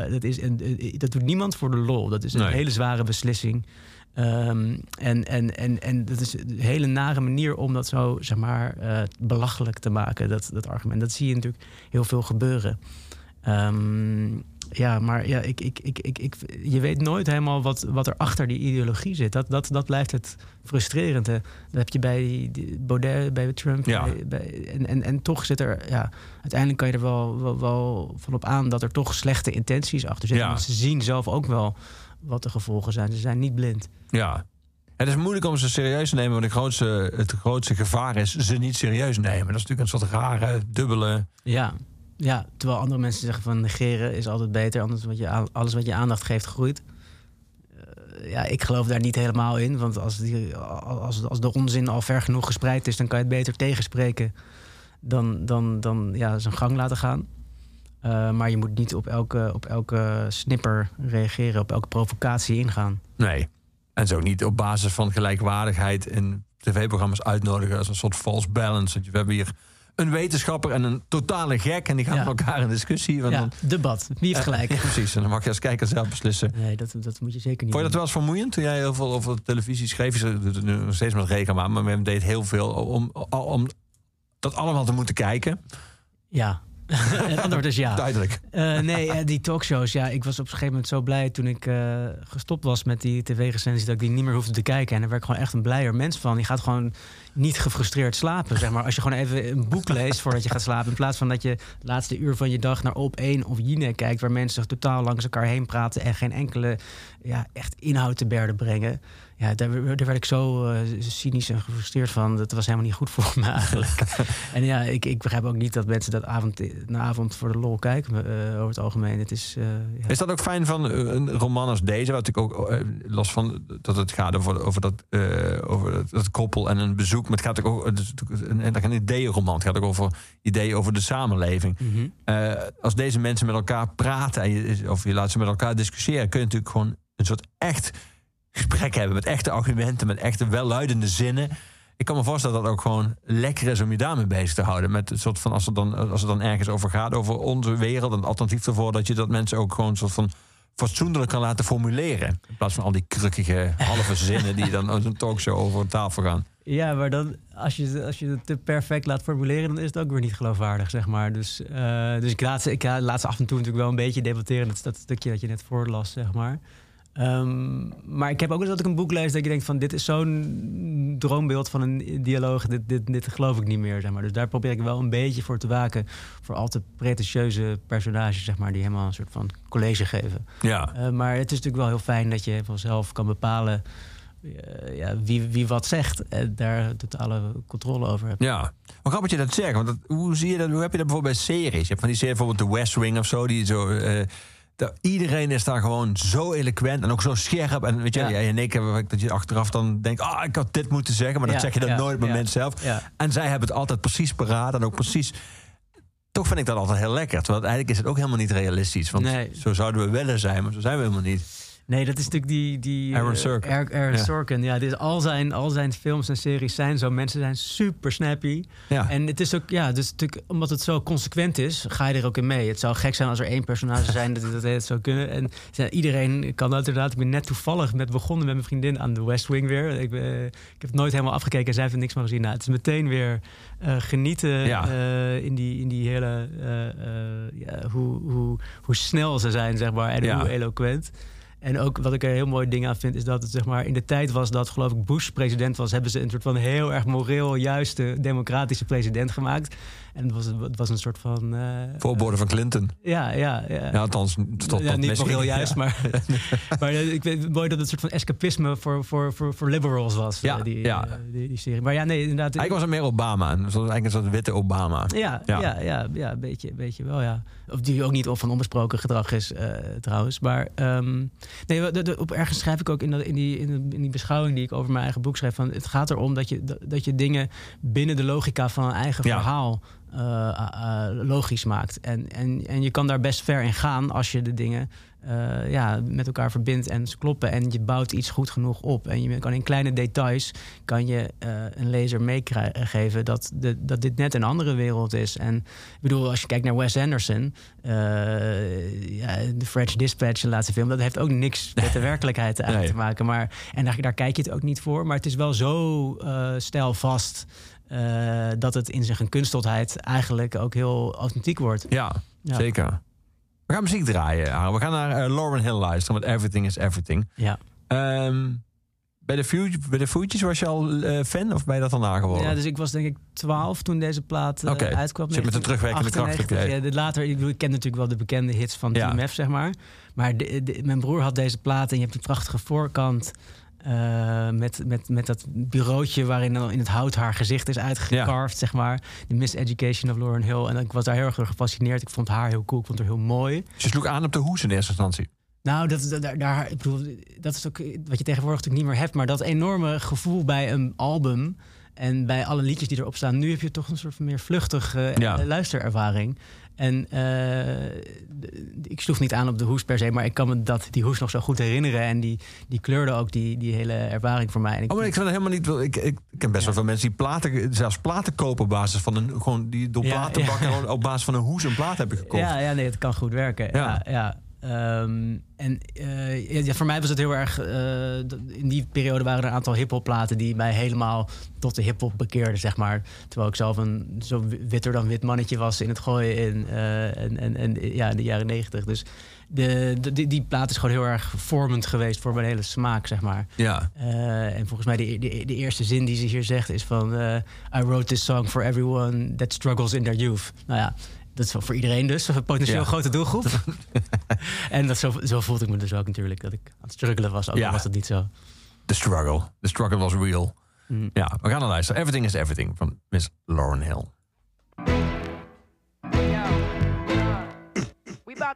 dat, is een, dat doet niemand voor de lol. Dat is een Nee. hele zware beslissing. Ehm, en, en, en, en dat is een hele nare manier om dat zo, zeg maar, eh, belachelijk te maken, dat, dat argument. Dat zie je natuurlijk heel veel gebeuren. Ehm, ja, maar ja, ik, ik, ik, ik, ik, je weet nooit helemaal wat, wat er achter die ideologie zit. Dat, dat, dat blijft het frustrerende. Dat heb je bij Baudet, bij Trump. Ja. Bij, bij- en, en, en toch zit er, ja, uiteindelijk kan je er wel, wel, wel van op aan dat er toch slechte intenties achter zitten. Ja. Want ze zien zelf ook wel wat de gevolgen zijn. Ze zijn niet blind. Ja. Het is moeilijk om ze serieus te nemen, want de grootste, het grootste gevaar is ze niet serieus nemen. Dat is natuurlijk een soort rare, dubbele. Ja. ja, terwijl andere mensen zeggen van negeren is altijd beter. Anders wat je alles wat je aandacht geeft groeit. Eh, ja, ik geloof daar niet helemaal in. Want als, die, als, als de onzin al ver genoeg gespreid is, dan kan je het beter tegenspreken dan, dan, dan ja, zijn gang laten gaan. Eh, maar je moet niet op elke, op elke snipper reageren, op elke provocatie ingaan. Nee. En zo niet op basis van gelijkwaardigheid in tv-programma's uitnodigen als een soort false balance. Want We hebben hier een wetenschapper en een totale gek en die gaan Ja. met elkaar in discussie. Want Ja, dan, debat. Wie heeft gelijk? <laughs> Ja, precies. En dan mag je als kijker zelf beslissen. Nee, dat, dat moet je zeker niet Vond je dat doen. wel eens vermoeiend toen jij heel veel over televisie schreef? Je doet het nu nog steeds met regelmaat, maar men deed heel veel om, om dat allemaal te moeten kijken. Ja. <laughs> Het antwoord is ja. Duidelijk. Eh, nee, eh, die talkshows. Ja, ik was op een gegeven moment zo blij toen ik eh, gestopt was met die tv-recensies... dat ik die niet meer hoefde te kijken. En daar werd ik gewoon echt een blijer mens van. Je gaat gewoon niet gefrustreerd slapen, zeg maar. Als je gewoon even een boek leest voordat je gaat slapen... in plaats van dat je het laatste uur van je dag naar Op 1 of Jinek kijkt... waar mensen totaal langs elkaar heen praten... en geen enkele ja, echt inhoud te berden brengen. Ja, daar, daar werd ik zo eh, cynisch en gefrustreerd van. Dat was helemaal niet goed voor me eigenlijk. <laughs> en ja, ik, ik begrijp ook niet dat mensen dat avond na avond voor de lol kijken eh, over het algemeen. Het is, eh, ja. Is dat ook fijn van een roman als deze? Wat ik ook los van dat het gaat over, over, dat, over dat, dat koppel en een bezoek. Maar het gaat ook over een, een, ideeënroman. Het gaat ook over ideeën over de samenleving. Mhm. Als deze mensen met elkaar praten en je, of je laat ze met elkaar discussiëren, kun je natuurlijk gewoon een soort echt gesprek hebben met echte argumenten, met echte welluidende zinnen. Ik kan me voorstellen dat het ook gewoon lekker is om je daarmee bezig te houden. Met een soort van als het dan, als het dan ergens over gaat, over onze wereld, een alternatief ervoor, dat je dat mensen ook gewoon een soort van fatsoenlijk kan laten formuleren. In plaats van al die krukkige halve <laughs> zinnen die dan in zo'n talkshow over tafel gaan. Ja, maar dan, als je, als je het te perfect laat formuleren, dan is het ook weer niet geloofwaardig, zeg maar. Dus, eh, dus ik, laat ze, ik laat ze af en toe natuurlijk wel een beetje debatteren. Dat, dat stukje dat je net voorlas, zeg maar. Ehm, maar ik heb ook eens dat ik een boek lees dat je denkt van... dit is zo'n droombeeld van een dialoog, dit, dit, dit geloof ik niet meer, zeg maar. Dus daar probeer ik wel een beetje voor te waken. Voor al te pretentieuze personages, zeg maar... die helemaal een soort van college geven. Ja. Eh, maar het is natuurlijk wel heel fijn dat je vanzelf kan bepalen... eh, ja, wie, wie wat zegt en daar totale controle over hebt. Ja, maar grappig dat je dat zegt. Want dat, hoe, zie je dat, hoe heb je dat bijvoorbeeld bij series? Je hebt van die serie bijvoorbeeld The West Wing of zo. Die zo eh, dat, iedereen is daar gewoon zo eloquent en ook zo scherp. En weet je, Ja. en ik heb dat je achteraf dan denkt... ah, ik had dit moeten zeggen. Maar dat Ja, zeg je dan ja, nooit ja, moment zelf. En zij hebben het altijd precies paraat en ook precies... Toch vind ik dat altijd heel lekker. Terwijl eigenlijk is het ook helemaal niet realistisch. Want Nee. zo zouden we willen zijn, maar zo zijn we helemaal niet. Nee, dat is natuurlijk die... die Aaron eh, Sorkin. Aaron, Aaron Ja. Sorkin, ja. Dit, al, zijn, al zijn films en series zijn zo. Mensen zijn super snappy. Ja. En het is ook, ja, dus natuurlijk, omdat het zo consequent is, ga je er ook in mee. Het zou gek zijn als er één personage zijn dat dat het zou kunnen. En ja, iedereen kan dat inderdaad. Ik ben net toevallig met begonnen met mijn vriendin aan de West Wing weer. Ik, ben- ik heb het nooit helemaal afgekeken en zij heeft er niks van gezien. Nou, het is meteen weer eh, genieten Ja. eh, in, die, in die hele... eh, eh, ja, hoe, hoe, hoe snel ze zijn, zeg maar. En hoe eloquent. En ook wat ik er heel mooi ding aan vind, is dat het zeg maar in de tijd was dat, geloof ik, Bush president was, hebben ze een soort van heel erg moreel juiste democratische president gemaakt. En het was, het was een soort van. eh, Voorbode van Clinton. ja, ja, ja. Ja, althans, tot ja, dat niet moreel juist, <laughs> Ja. maar, <laughs> maar eh, ik weet mooi dat het een soort van escapisme voor, voor, voor, voor liberals was, Ja, eh, die, ja. die, die serie. Maar ja, nee, inderdaad. Eigenlijk was het meer Obama. En zo- Eigenlijk een soort witte Obama. Ja, ja. Ja, ja, een beetje, een beetje wel, ja. Of die ook niet op van onbesproken gedrag is, trouwens. Maar ehm, nee, de- de- op ergens schrijf ik ook in, dat, in, die, in, die beschouwing die ik over mijn eigen boek schrijf... Van, het gaat erom dat je, dat, dat je dingen binnen de logica van een eigen Ja. verhaal logisch maakt. En, en, en je kan daar best ver in gaan als je de dingen eh, ja, met elkaar verbindt en ze kloppen. En je bouwt iets goed genoeg op. En je kan in kleine details kan je eh, een lezer meegeven dat, de, dat dit net een andere wereld is. En ik bedoel, als je kijkt naar Wes Anderson, eh, ja, de French Dispatch, de laatste film, dat heeft ook niks <laughs> met de werkelijkheid Nee. te maken. Maar, en daar, daar kijk je het ook niet voor. Maar het is wel zo eh stijlvast. Eh, dat het in zijn gekunsteldheid eigenlijk ook heel authentiek wordt. Ja, Ja. zeker. We gaan muziek draaien. We gaan naar eh, Lauren Hill luisteren met Everything is Everything. Ja. Ehm, bij, de Fuge, bij de Fugees was je al eh, fan of ben je dat daarna geworden? Ja, dus ik was denk ik 12 toen deze plaat eh, Oké. uitkwam. Zit met een terugwerkende kracht, 98. oké. Ja, later, ik, bedoel, ik ken natuurlijk wel de bekende hits van Ja. TMF, zeg maar. Maar de, de- mijn broer had deze plaat en je hebt die prachtige voorkant. Eh, met, met, met dat bureautje waarin in het hout haar gezicht is uitgecarved, zeg maar. De Miseducation of Lauren Hill. En ik was daar heel erg door gefascineerd. Ik vond haar heel cool, ik vond haar heel mooi. Ze sloeg aan op de hoes in eerste instantie. Nou, dat, daar, daar, ik bedoel, dat is ook wat je tegenwoordig natuurlijk niet meer hebt. Maar dat enorme gevoel bij een album en bij alle liedjes die erop staan. Nu heb je toch een soort van meer vluchtige Ja. luisterervaring. En eh, ik sloeg niet aan op de hoes per se, maar ik kan me dat, die hoes nog zo goed herinneren. En die, die kleurde ook die, die hele ervaring voor mij. En ik Oh, maar ik het helemaal niet. Ik, ik, ik ken best wel veel mensen die platen, zelfs platen kopen op basis van een. Gewoon die door platenbakken ja. op basis van een hoes een plaat hebben gekocht. Ja, ja, nee, het kan goed werken. Ja. ja, Ehm, en eh, ja, voor mij was het heel erg. eh, in die periode waren er een aantal hip-hop platen die mij helemaal tot de hip-hop bekeerden, zeg maar. Terwijl ik zelf een zo wi- witter dan wit mannetje was in het gooien in, eh, en, en, en ja, in de jaren negentig. Dus de, de, die, die plaat is gewoon heel erg vormend geweest voor mijn hele smaak, zeg maar. Ja. En volgens mij de, de, de eerste zin die ze hier zegt is van... I wrote this song for everyone that struggles in their youth. Nou ja, dat is wel voor iedereen dus. Een potentieel Ja. grote doelgroep. <laughs> en dat, zo, zo voelde ik me dus ook natuurlijk. Dat ik aan het struggelen was, ook al Ja. was dat niet zo. The struggle. The struggle was real. Mm. Ja, we gaan naar luisteren. Everything is Everything van Miss Lauren Hill. <coughs> We about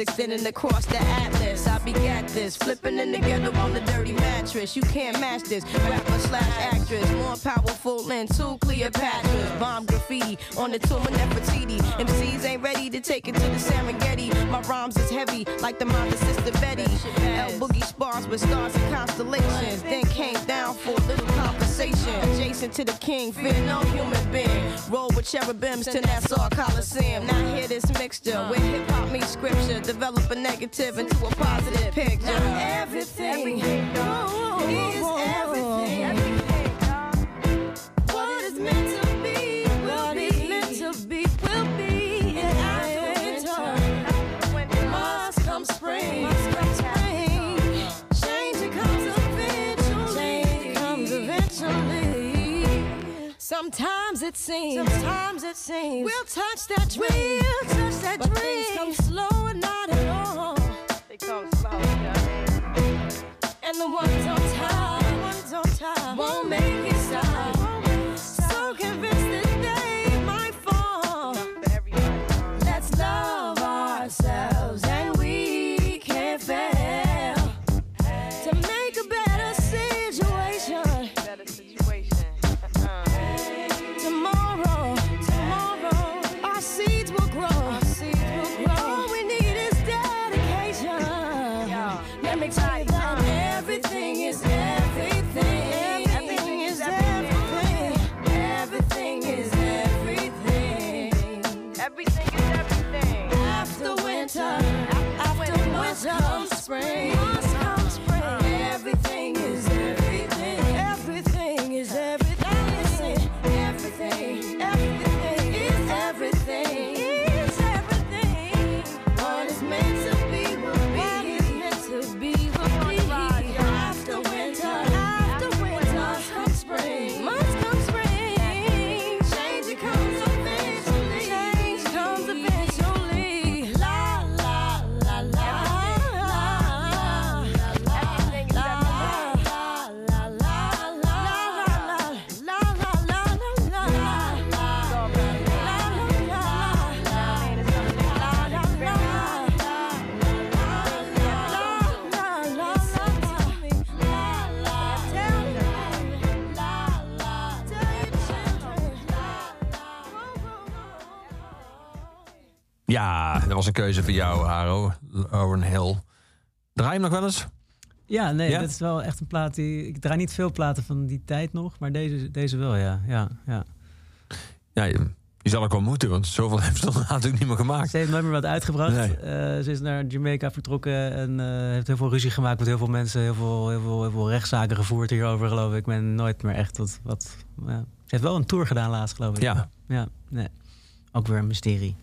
extending across the atlas. I begat this, flipping in the ghetto on the dirty mattress. You can't match this, rapper slash actress, more powerful than two Cleopatras. Bomb graffiti on the tomb of Nefertiti. MCs ain't ready to take it to the Serengeti. My rhymes is heavy like the mother sister Betty. L Boogie spars with stars and constellations. Then came down for a little conversation. Adjacent to the king, fear no human being. Roll with cherubims to Nassau Coliseum. Now hear this mixture uh. where hip hop meets scripture. Develop a negative into a positive picture. Everything everything. Seems. Sometimes it seems. We'll touch that dream. We'll touch that but dream. Things come slow and not was een keuze voor jou, Haro. Owen Hill. Draai je hem nog wel eens? Ja, nee, Ja? dat is wel echt een plaat die... Ik draai niet veel platen van die tijd nog, maar deze, deze wel, ja. ja, ja. Ja, je, je zal ook wel moeten, want zoveel <laughs> heeft ze dan natuurlijk niet meer gemaakt. Ze heeft nooit meer wat uitgebracht. Nee. Eh, ze is naar Jamaica vertrokken en eh, heeft heel veel ruzie gemaakt met heel veel mensen. Heel veel, heel veel, heel veel rechtszaken gevoerd hierover, geloof ik. Ben nooit meer echt tot wat... Ja. Ze heeft wel een tour gedaan laatst, geloof ik. Ja. Ja, nee. Ook weer een mysterie.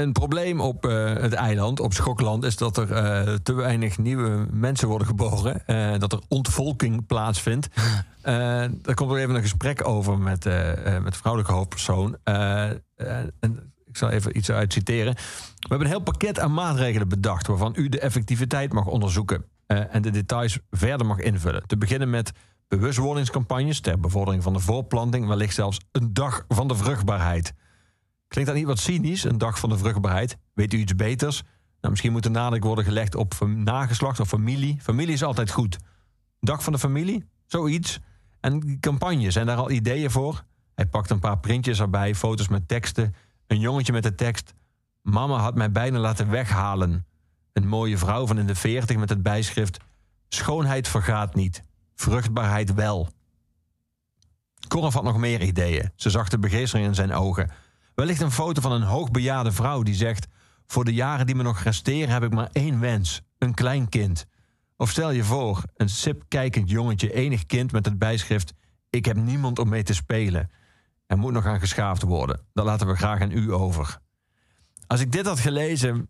Een probleem op eh, het eiland, op Schokland, is dat er eh, te weinig nieuwe mensen worden geboren. eh, dat er ontvolking plaatsvindt. Daar komt er even een gesprek over met, met vrouwelijke hoofdpersoon. En ik zal even iets uit citeren. We hebben een heel pakket aan maatregelen bedacht... waarvan u de effectiviteit mag onderzoeken... en de details verder mag invullen. Te beginnen met bewustwordingscampagnes... ter bevordering van de voorplanting... wellicht zelfs een dag van de vruchtbaarheid... Klinkt dat niet wat cynisch, een dag van de vruchtbaarheid? Weet u iets beters? Nou, misschien moet de nadruk worden gelegd op nageslacht of familie. Familie is altijd goed. Dag van de familie? Zoiets. En die campagne, zijn daar al ideeën voor? Hij pakt een paar printjes erbij, foto's met teksten. Een jongetje met de tekst... Mama had mij bijna laten weghalen. Een mooie vrouw van in de veertig met het bijschrift... Schoonheid vergaat niet, vruchtbaarheid wel. Cor had nog meer ideeën. Ze zag de begeestering in zijn ogen. Wellicht een foto van een hoogbejaarde vrouw die zegt... voor de jaren die me nog resteren heb ik maar één wens. Een klein kind. Of stel je voor, een sip kijkend jongetje, enig kind met het bijschrift... ik heb niemand om mee te spelen. Er moet nog aan geschaafd worden. Dat laten we graag aan u over. Als ik dit had gelezen,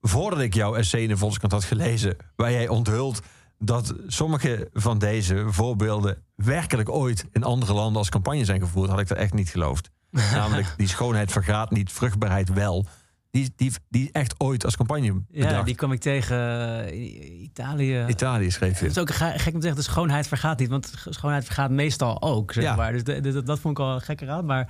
voordat ik jouw essay in de had gelezen... waar jij onthult dat sommige van deze voorbeelden... werkelijk ooit in andere landen als campagne zijn gevoerd... had ik dat echt niet geloofd. <laughs> Namelijk, die schoonheid vergaat niet, vruchtbaarheid wel. Die, die, die echt ooit als campagne bedacht. Ja, die kwam ik tegen eh, Italië. Italië schreef je. Het is ook ge- gek om te zeggen, de schoonheid vergaat niet. Want schoonheid vergaat meestal ook, zeg Ja. maar. Dus de- de- dat, dat vond ik al een gekke raad. Maar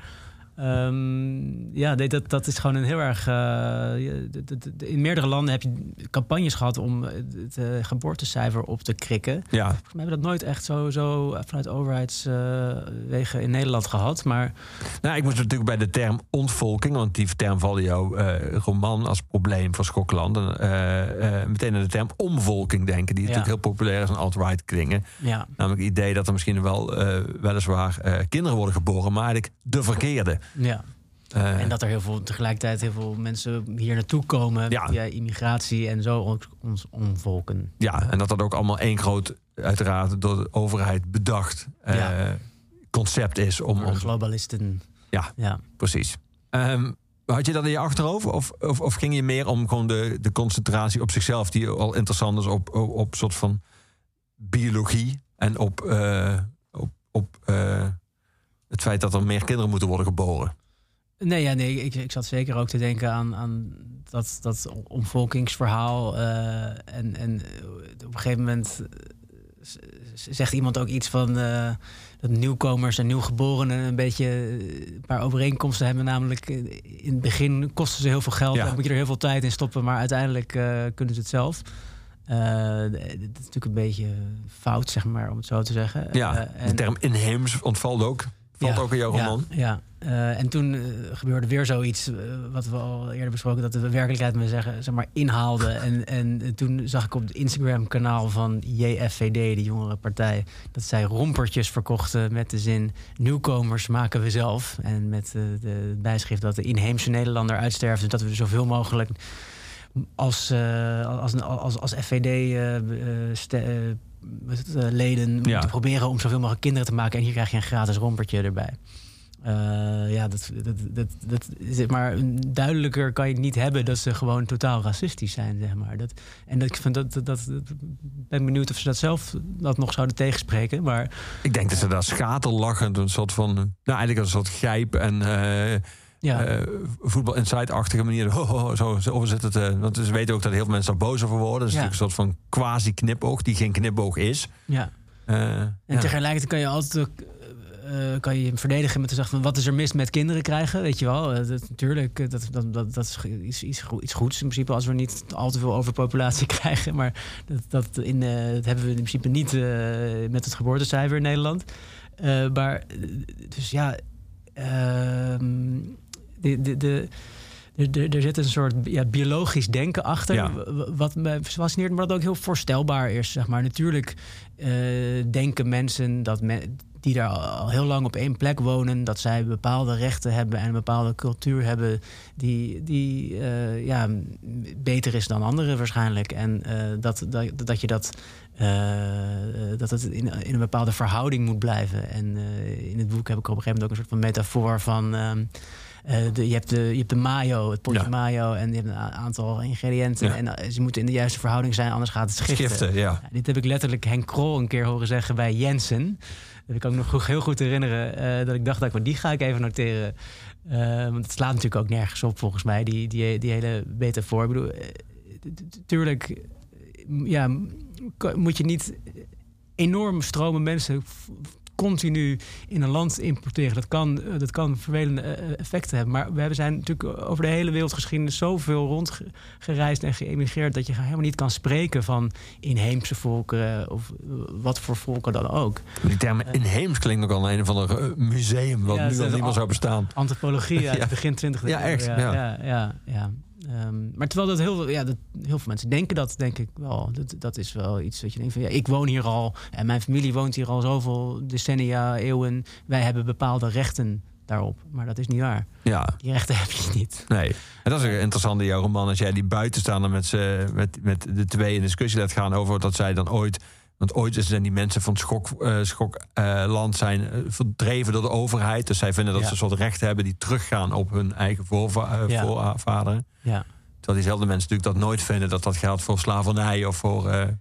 ehm, ja, dat, dat is gewoon een heel erg... eh, in meerdere landen heb je campagnes gehad... om het eh, geboortecijfer op te krikken. Ja. Volgens mij hebben we dat nooit echt zo, zo vanuit overheidswegen in Nederland gehad. Maar Nou, ik moest natuurlijk bij de term ontvolking, want die term valde jouw eh, roman als probleem voor Schokland. En, eh, eh, meteen aan de term omvolking denken, die Ja. natuurlijk heel populair is en alt-right klingen. ja, Namelijk het idee dat er misschien wel eh, weliswaar eh, kinderen worden geboren, maar eigenlijk de verkeerde. Ja. Eh, En dat er heel veel, tegelijkertijd heel veel mensen hier naartoe komen Ja. via immigratie en zo ons, ons omvolken. Ja, en dat dat ook allemaal één groot, uiteraard door de overheid bedacht eh, concept is om. Globalisten. ja, Ja. precies. Ehm, had je dat in je achterhoofd? Of, of, of ging je meer om gewoon de, de concentratie op zichzelf, die al interessant is op, op, op soort van biologie en op, eh, op, op het feit dat er meer kinderen moeten worden geboren? Nee, ja, nee ik, ik zat zeker ook te denken aan, aan dat, dat omvolkingsverhaal. eh, en, en op een gegeven moment eh, zegt iemand ook iets van eh, dat nieuwkomers en nieuwgeborenen een beetje een paar overeenkomsten hebben. Namelijk in het begin kosten ze heel veel geld Ja. en moet je er heel veel tijd in stoppen, maar uiteindelijk kunnen ze het zelf. Eh, dat is natuurlijk een beetje fout, zeg maar, om het zo te zeggen. Ja, Eh, de term inheems ontvalt ook. Valt ook in jouw ja, roman. Ja, Eh, en toen eh, gebeurde weer zoiets, eh, wat we al eerder besproken, dat de werkelijkheid me zeggen, zeg maar, inhaalde. <laughs> en, en toen zag ik op het Instagram-kanaal van JFVD, de jongere partij, dat zij rompertjes verkochten met de zin: nieuwkomers maken we zelf. En met de, bijschrift dat de inheemse Nederlander uitsterft, dus dat we zoveel mogelijk als, als, als, als FVD-leden moeten proberen om zoveel mogelijk kinderen te maken. En hier krijg je een gratis rompertje erbij. Eh, ja, dat, dat, dat, dat, is- maar duidelijker kan je niet hebben dat ze gewoon totaal racistisch zijn, zeg maar. Dat, en dat, ik vind dat, dat, dat, ben benieuwd of ze dat zelf dat nog zouden tegenspreken. Maar Ik denk dat ze daar schaterlachend een soort van... Nou, eigenlijk een soort gijp en... eh Ja. eh, voetbal inside-achtige manier. <laughs> Ho, ho, zo, zo zit het. eh, want ze weten ook dat heel veel mensen daar boos over worden. Het is Ja. natuurlijk een soort van quasi-knipoog, die geen knipoog is. ja. Eh, En ja. tegelijkertijd kan je altijd ook, kan je hem verdedigen met te zeggen van wat is er mis met kinderen krijgen, weet je wel? Dat, natuurlijk, dat, dat, dat, dat is iets, iets, iets goeds in principe als we niet al te veel overpopulatie <laughs> krijgen. Maar dat, dat, in, dat hebben we in principe niet met het geboortecijfer in Nederland. Maar, dus ja, ehm, de, de, de, er, zit een soort ja, biologisch denken achter. Ja. Wat me fascineert, maar dat ook heel voorstelbaar is. Zeg maar. Natuurlijk eh, denken mensen dat me- die daar al heel lang op één plek wonen, dat zij bepaalde rechten hebben en een bepaalde cultuur hebben die, die eh, ja, beter is dan anderen waarschijnlijk. En eh, dat, dat, dat je dat. eh, dat het in, in een bepaalde verhouding moet blijven. En in het boek heb ik op een gegeven moment ook een soort van metafoor van. ehm, eh, de, je, hebt de, je hebt de mayo, het potje Ja. mayo, en je hebt een aantal ingrediënten. Ja. En ze moeten in de juiste verhouding zijn, anders gaat het schiften. Ja, dit heb ik letterlijk Henk Krol een keer horen zeggen bij Jensen. Dat kan ik nog heel goed herinneren. eh, dat ik dacht, dat ik, die ga ik even noteren. Eh, want het slaat natuurlijk ook nergens op, volgens mij, die, die, die hele metafoor. Ik bedoel, eh, tuurlijk ja, moet je niet enorm stromen mensen continu in een land importeren. Dat kan, eh, dat kan vervelende eh, effecten hebben. Maar we hebben zijn natuurlijk over de hele wereldgeschiedenis zoveel rondgereisd en geëmigreerd dat je helemaal niet kan spreken van inheemse volkeren of eh, wat voor volken dan ook. Die term inheems klinkt ook al een ander eh, museum... wat Ja, nu al niet meer zou bestaan. Antropologie uit <laughs> Ja. begin 20e Ja, echt, Ja, ja. ja, Ehm, maar terwijl dat heel, veel- ja, dat heel veel mensen denken dat, denk ik wel. Dat, dat is wel iets wat je denkt van ja, ik woon hier al en mijn familie woont hier al zoveel decennia, eeuwen. Wij hebben bepaalde rechten daarop. Maar dat is niet waar. Ja. Die rechten <laughs> heb je niet. Nee. En dat is ook interessant in jouw roman. Als jij die buitenstaander met, z'n- met, met de twee in discussie laat gaan over dat zij dan ooit. Want ooit zijn die mensen van het schokland schok, eh, land zijn eh, verdreven door de overheid. Dus zij vinden dat Ja. ze een soort rechten hebben die teruggaan op hun eigen voorva- eh, Ja. voorvaderen. Ja. Terwijl diezelfde mensen natuurlijk dat nooit vinden dat dat geldt voor slavernij of voor.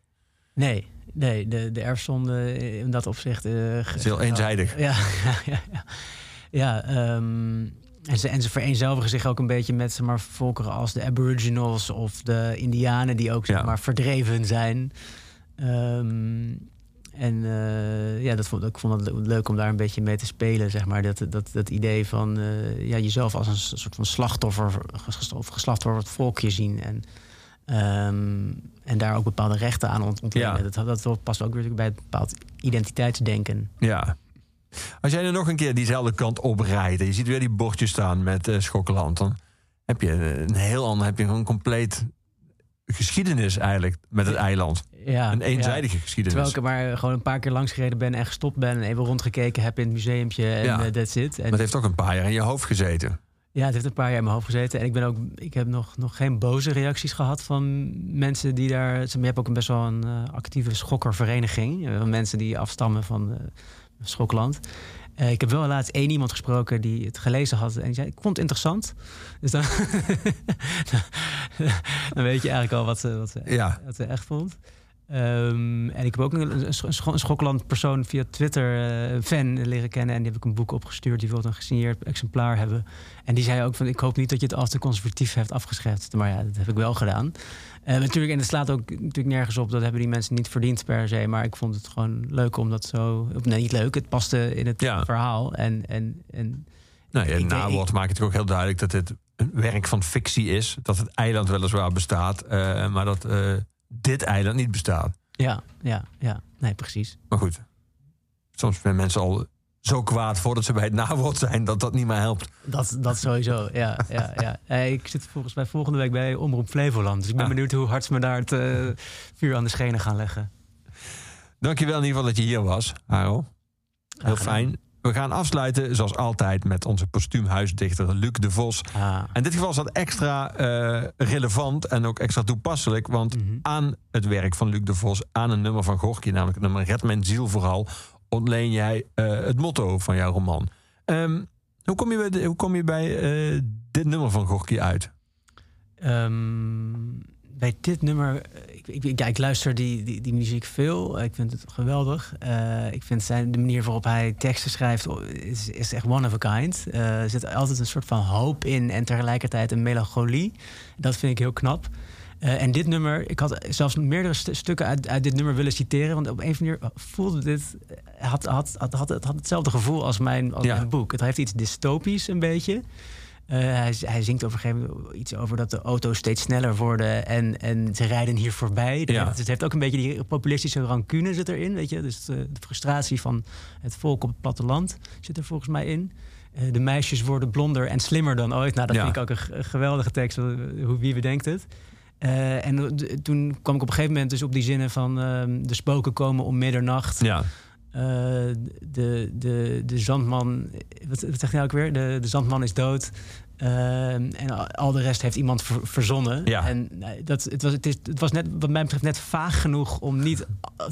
Nee, nee de, de erfzonde in dat opzicht. eh, is heel eenzijdig. <laughs> Ja, ja, ja. ja. Ehm, en, ze, en ze vereenzelvigen zich ook een beetje met zeg maar, volkeren als de Aboriginals of de Indianen, die ook zeg Ja. maar, verdreven zijn. Ehm, en eh, ja, dat vond, ik vond het le- leuk om daar een beetje mee te spelen, zeg maar. Dat, dat, dat idee van eh, ja, jezelf als een soort van slachtoffer of geslachtoffer volkje zien. En, ehm, en daar ook bepaalde rechten aan ont- ontlenen. Ja. Dat, dat past ook weer bij het bepaald identiteitsdenken. Ja. Als jij nu nog een keer diezelfde kant oprijdt en je ziet weer die bordjes staan met eh Schokkeland, dan heb je een heel ander, heb je een compleet geschiedenis eigenlijk met het eiland. Ja, een eenzijdige ja. geschiedenis. Terwijl ik er maar gewoon een paar keer langs gereden ben en gestopt ben en even rondgekeken heb in het museumpje en Ja. eh, that's it. En, Maar het heeft ook een paar jaar in je hoofd gezeten. Ja, het heeft een paar jaar in mijn hoofd gezeten. En ik, ben ook, ik heb nog, nog geen boze reacties gehad van mensen die daar... Je hebt ook een best wel een eh, actieve schokkervereniging. eh, Van mensen die afstammen van eh Schokland. Eh, ik heb wel laatst één iemand gesproken die het gelezen had. En die zei, ik vond het interessant. Dus dan, <laughs> dan weet je eigenlijk al wat ze, wat ze, Ja. wat ze echt vond. Ehm, en ik heb ook een, een, Sch- een Schokland persoon via Twitter, een fan, leren kennen. En die heb ik een boek opgestuurd. Die wilde een gesigneerd exemplaar hebben. En die zei ook van, ik hoop niet dat je het al te conservatief hebt afgeschreven. Maar ja, dat heb ik wel gedaan. Eh, natuurlijk, en het slaat ook natuurlijk nergens op. Dat hebben die mensen niet verdiend per se. Maar ik vond het gewoon leuk om dat zo... Of nee, niet leuk. Het paste in het verhaal. En, en, en Nou, denk- nawoord maakt het ook heel duidelijk dat dit een werk van fictie is. Dat het eiland weliswaar bestaat, eh, maar dat eh, dit eiland niet bestaat. Ja, ja, ja. Nee, precies. Maar goed, soms zijn mensen al zo kwaad voordat ze bij het nawoord zijn dat dat niet meer helpt. Dat, dat sowieso, ja. ja, ja. Ik zit volgens mij volgende week bij Omroep Flevoland. Dus ik ben Ah. benieuwd hoe hard ze me daar het eh, vuur aan de schenen gaan leggen. Dankjewel in ieder geval dat je hier was, Haro. Heel fijn. We gaan afsluiten, zoals altijd, met onze postuumhuisdichter Luc de Vos. Ah. En in dit geval is dat extra eh, relevant en ook extra toepasselijk. Want Mhm. aan het werk van Luc de Vos, aan een nummer van Gorky, namelijk het nummer Red Mijn Ziel vooral, ontleen jij eh, het motto van jouw roman. Ehm, hoe kom je bij, hoe kom je bij eh, dit nummer van Gorky uit? Ehm, bij dit nummer, eh, ik, ik, luister die, die, die muziek veel. Ik vind het geweldig. Ik vind zijn, de manier waarop hij teksten schrijft oh, is, is echt one of a kind. Er zit altijd een soort van hoop in en tegelijkertijd een melancholie. Dat vind ik heel knap. Eh, en dit nummer, ik had zelfs meerdere stu- stukken uit, uit dit nummer willen citeren. Want op een of andere manier voelde dit. eh, Had, had, had, had, het had hetzelfde gevoel als mijn, als Ja. mijn boek. Het heeft iets dystopisch een beetje. Eh, hij, zingt op een gegeven moment iets over dat de auto's steeds sneller worden en, en ze rijden hier voorbij. Het, heeft, het heeft ook een beetje die populistische rancune zit erin, weet je. Dus de, de frustratie van het volk op het platteland zit er volgens mij in. De meisjes worden blonder en slimmer dan ooit. Nou, dat Ja. vind ik ook een, geweldige tekst. Hoe, wie bedenkt het? Eh, en toen kwam ik op een gegeven moment dus op die zinnen van... ehm, de spoken komen om middernacht. Ja. Eh, de, de, de zandman, wat, wat zeg je nou ook weer? De, de zandman is dood. Eh, en al- de rest heeft iemand ver- verzonnen. Ja. En dat, het, was, het, is, het was net, wat mij betreft net vaag genoeg om niet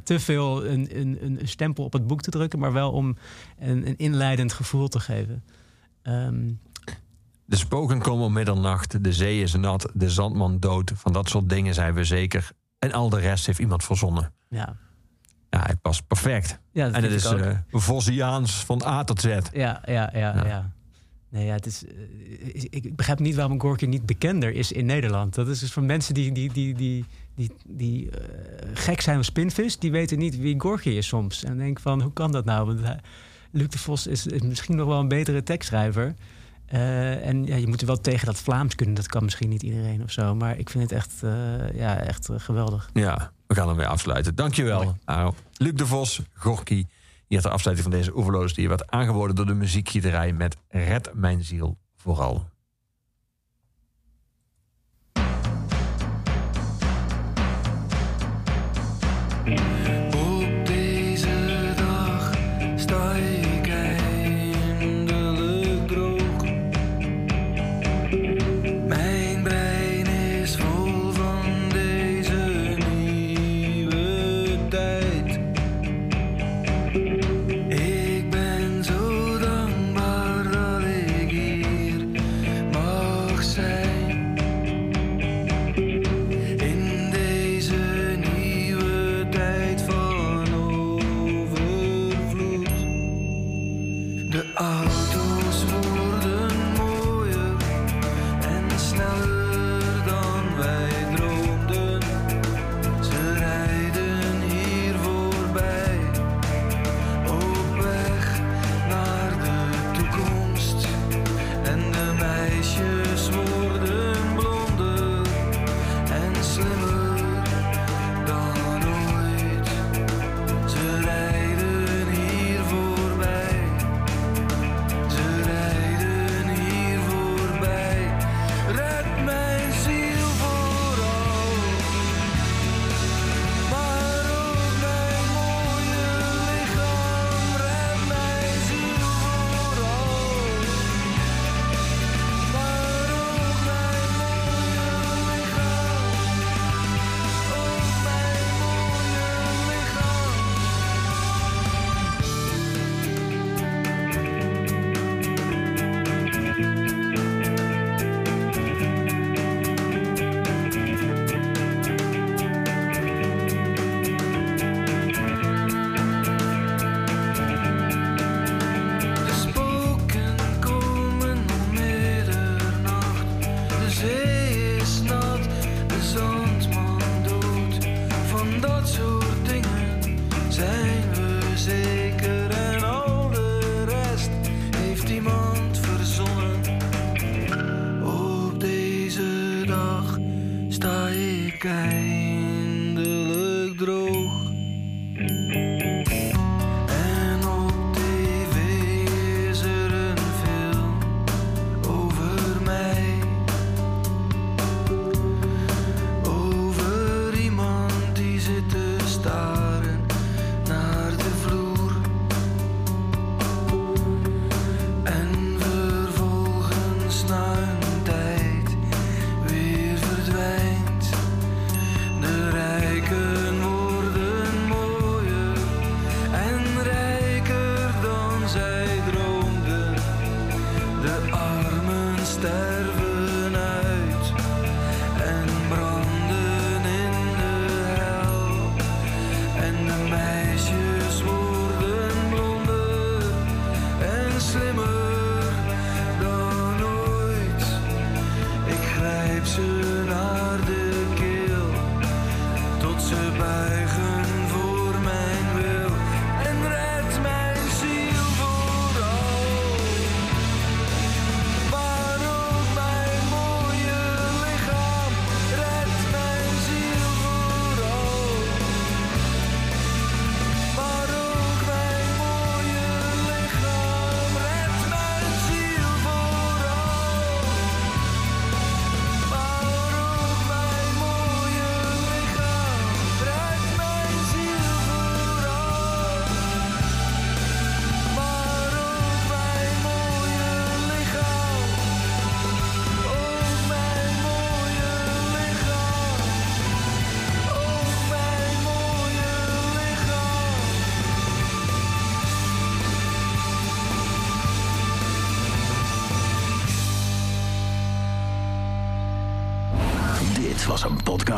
te veel een, een, een stempel op het boek te drukken, maar wel om een, een inleidend gevoel te geven. Ehm, De spoken komen om middernacht, de zee is nat, de zandman dood. Van dat soort dingen zijn we zeker. En al de rest heeft iemand verzonnen. ja. Ja, hij past perfect. Ja, dat en het is ook. eh Vossiaans van A tot Z. Ja, ja, ja, Ja. ja. Nee, ja, het is, eh, ik, begrijp niet waarom Gorky niet bekender is in Nederland. Dat is dus voor mensen die, die, die, die, die, die eh, gek zijn op spinvis, die weten niet wie Gorky is soms. En denk van, hoe kan dat nou? Want hij- Luc de Vos is, is misschien nog wel een betere tekstschrijver. Eh, en ja, je moet er wel tegen dat Vlaams kunnen. Dat kan misschien niet iedereen of zo. Maar ik vind het echt, eh, ja, echt eh, geweldig. Ja, we gaan hem weer afsluiten. Dankjewel. Aro. Luc de Vos, Gorky. Hier ter afsluiting van deze oeverloos die werd aangeboden door de muziekgieterij met Red Mijn Ziel vooral.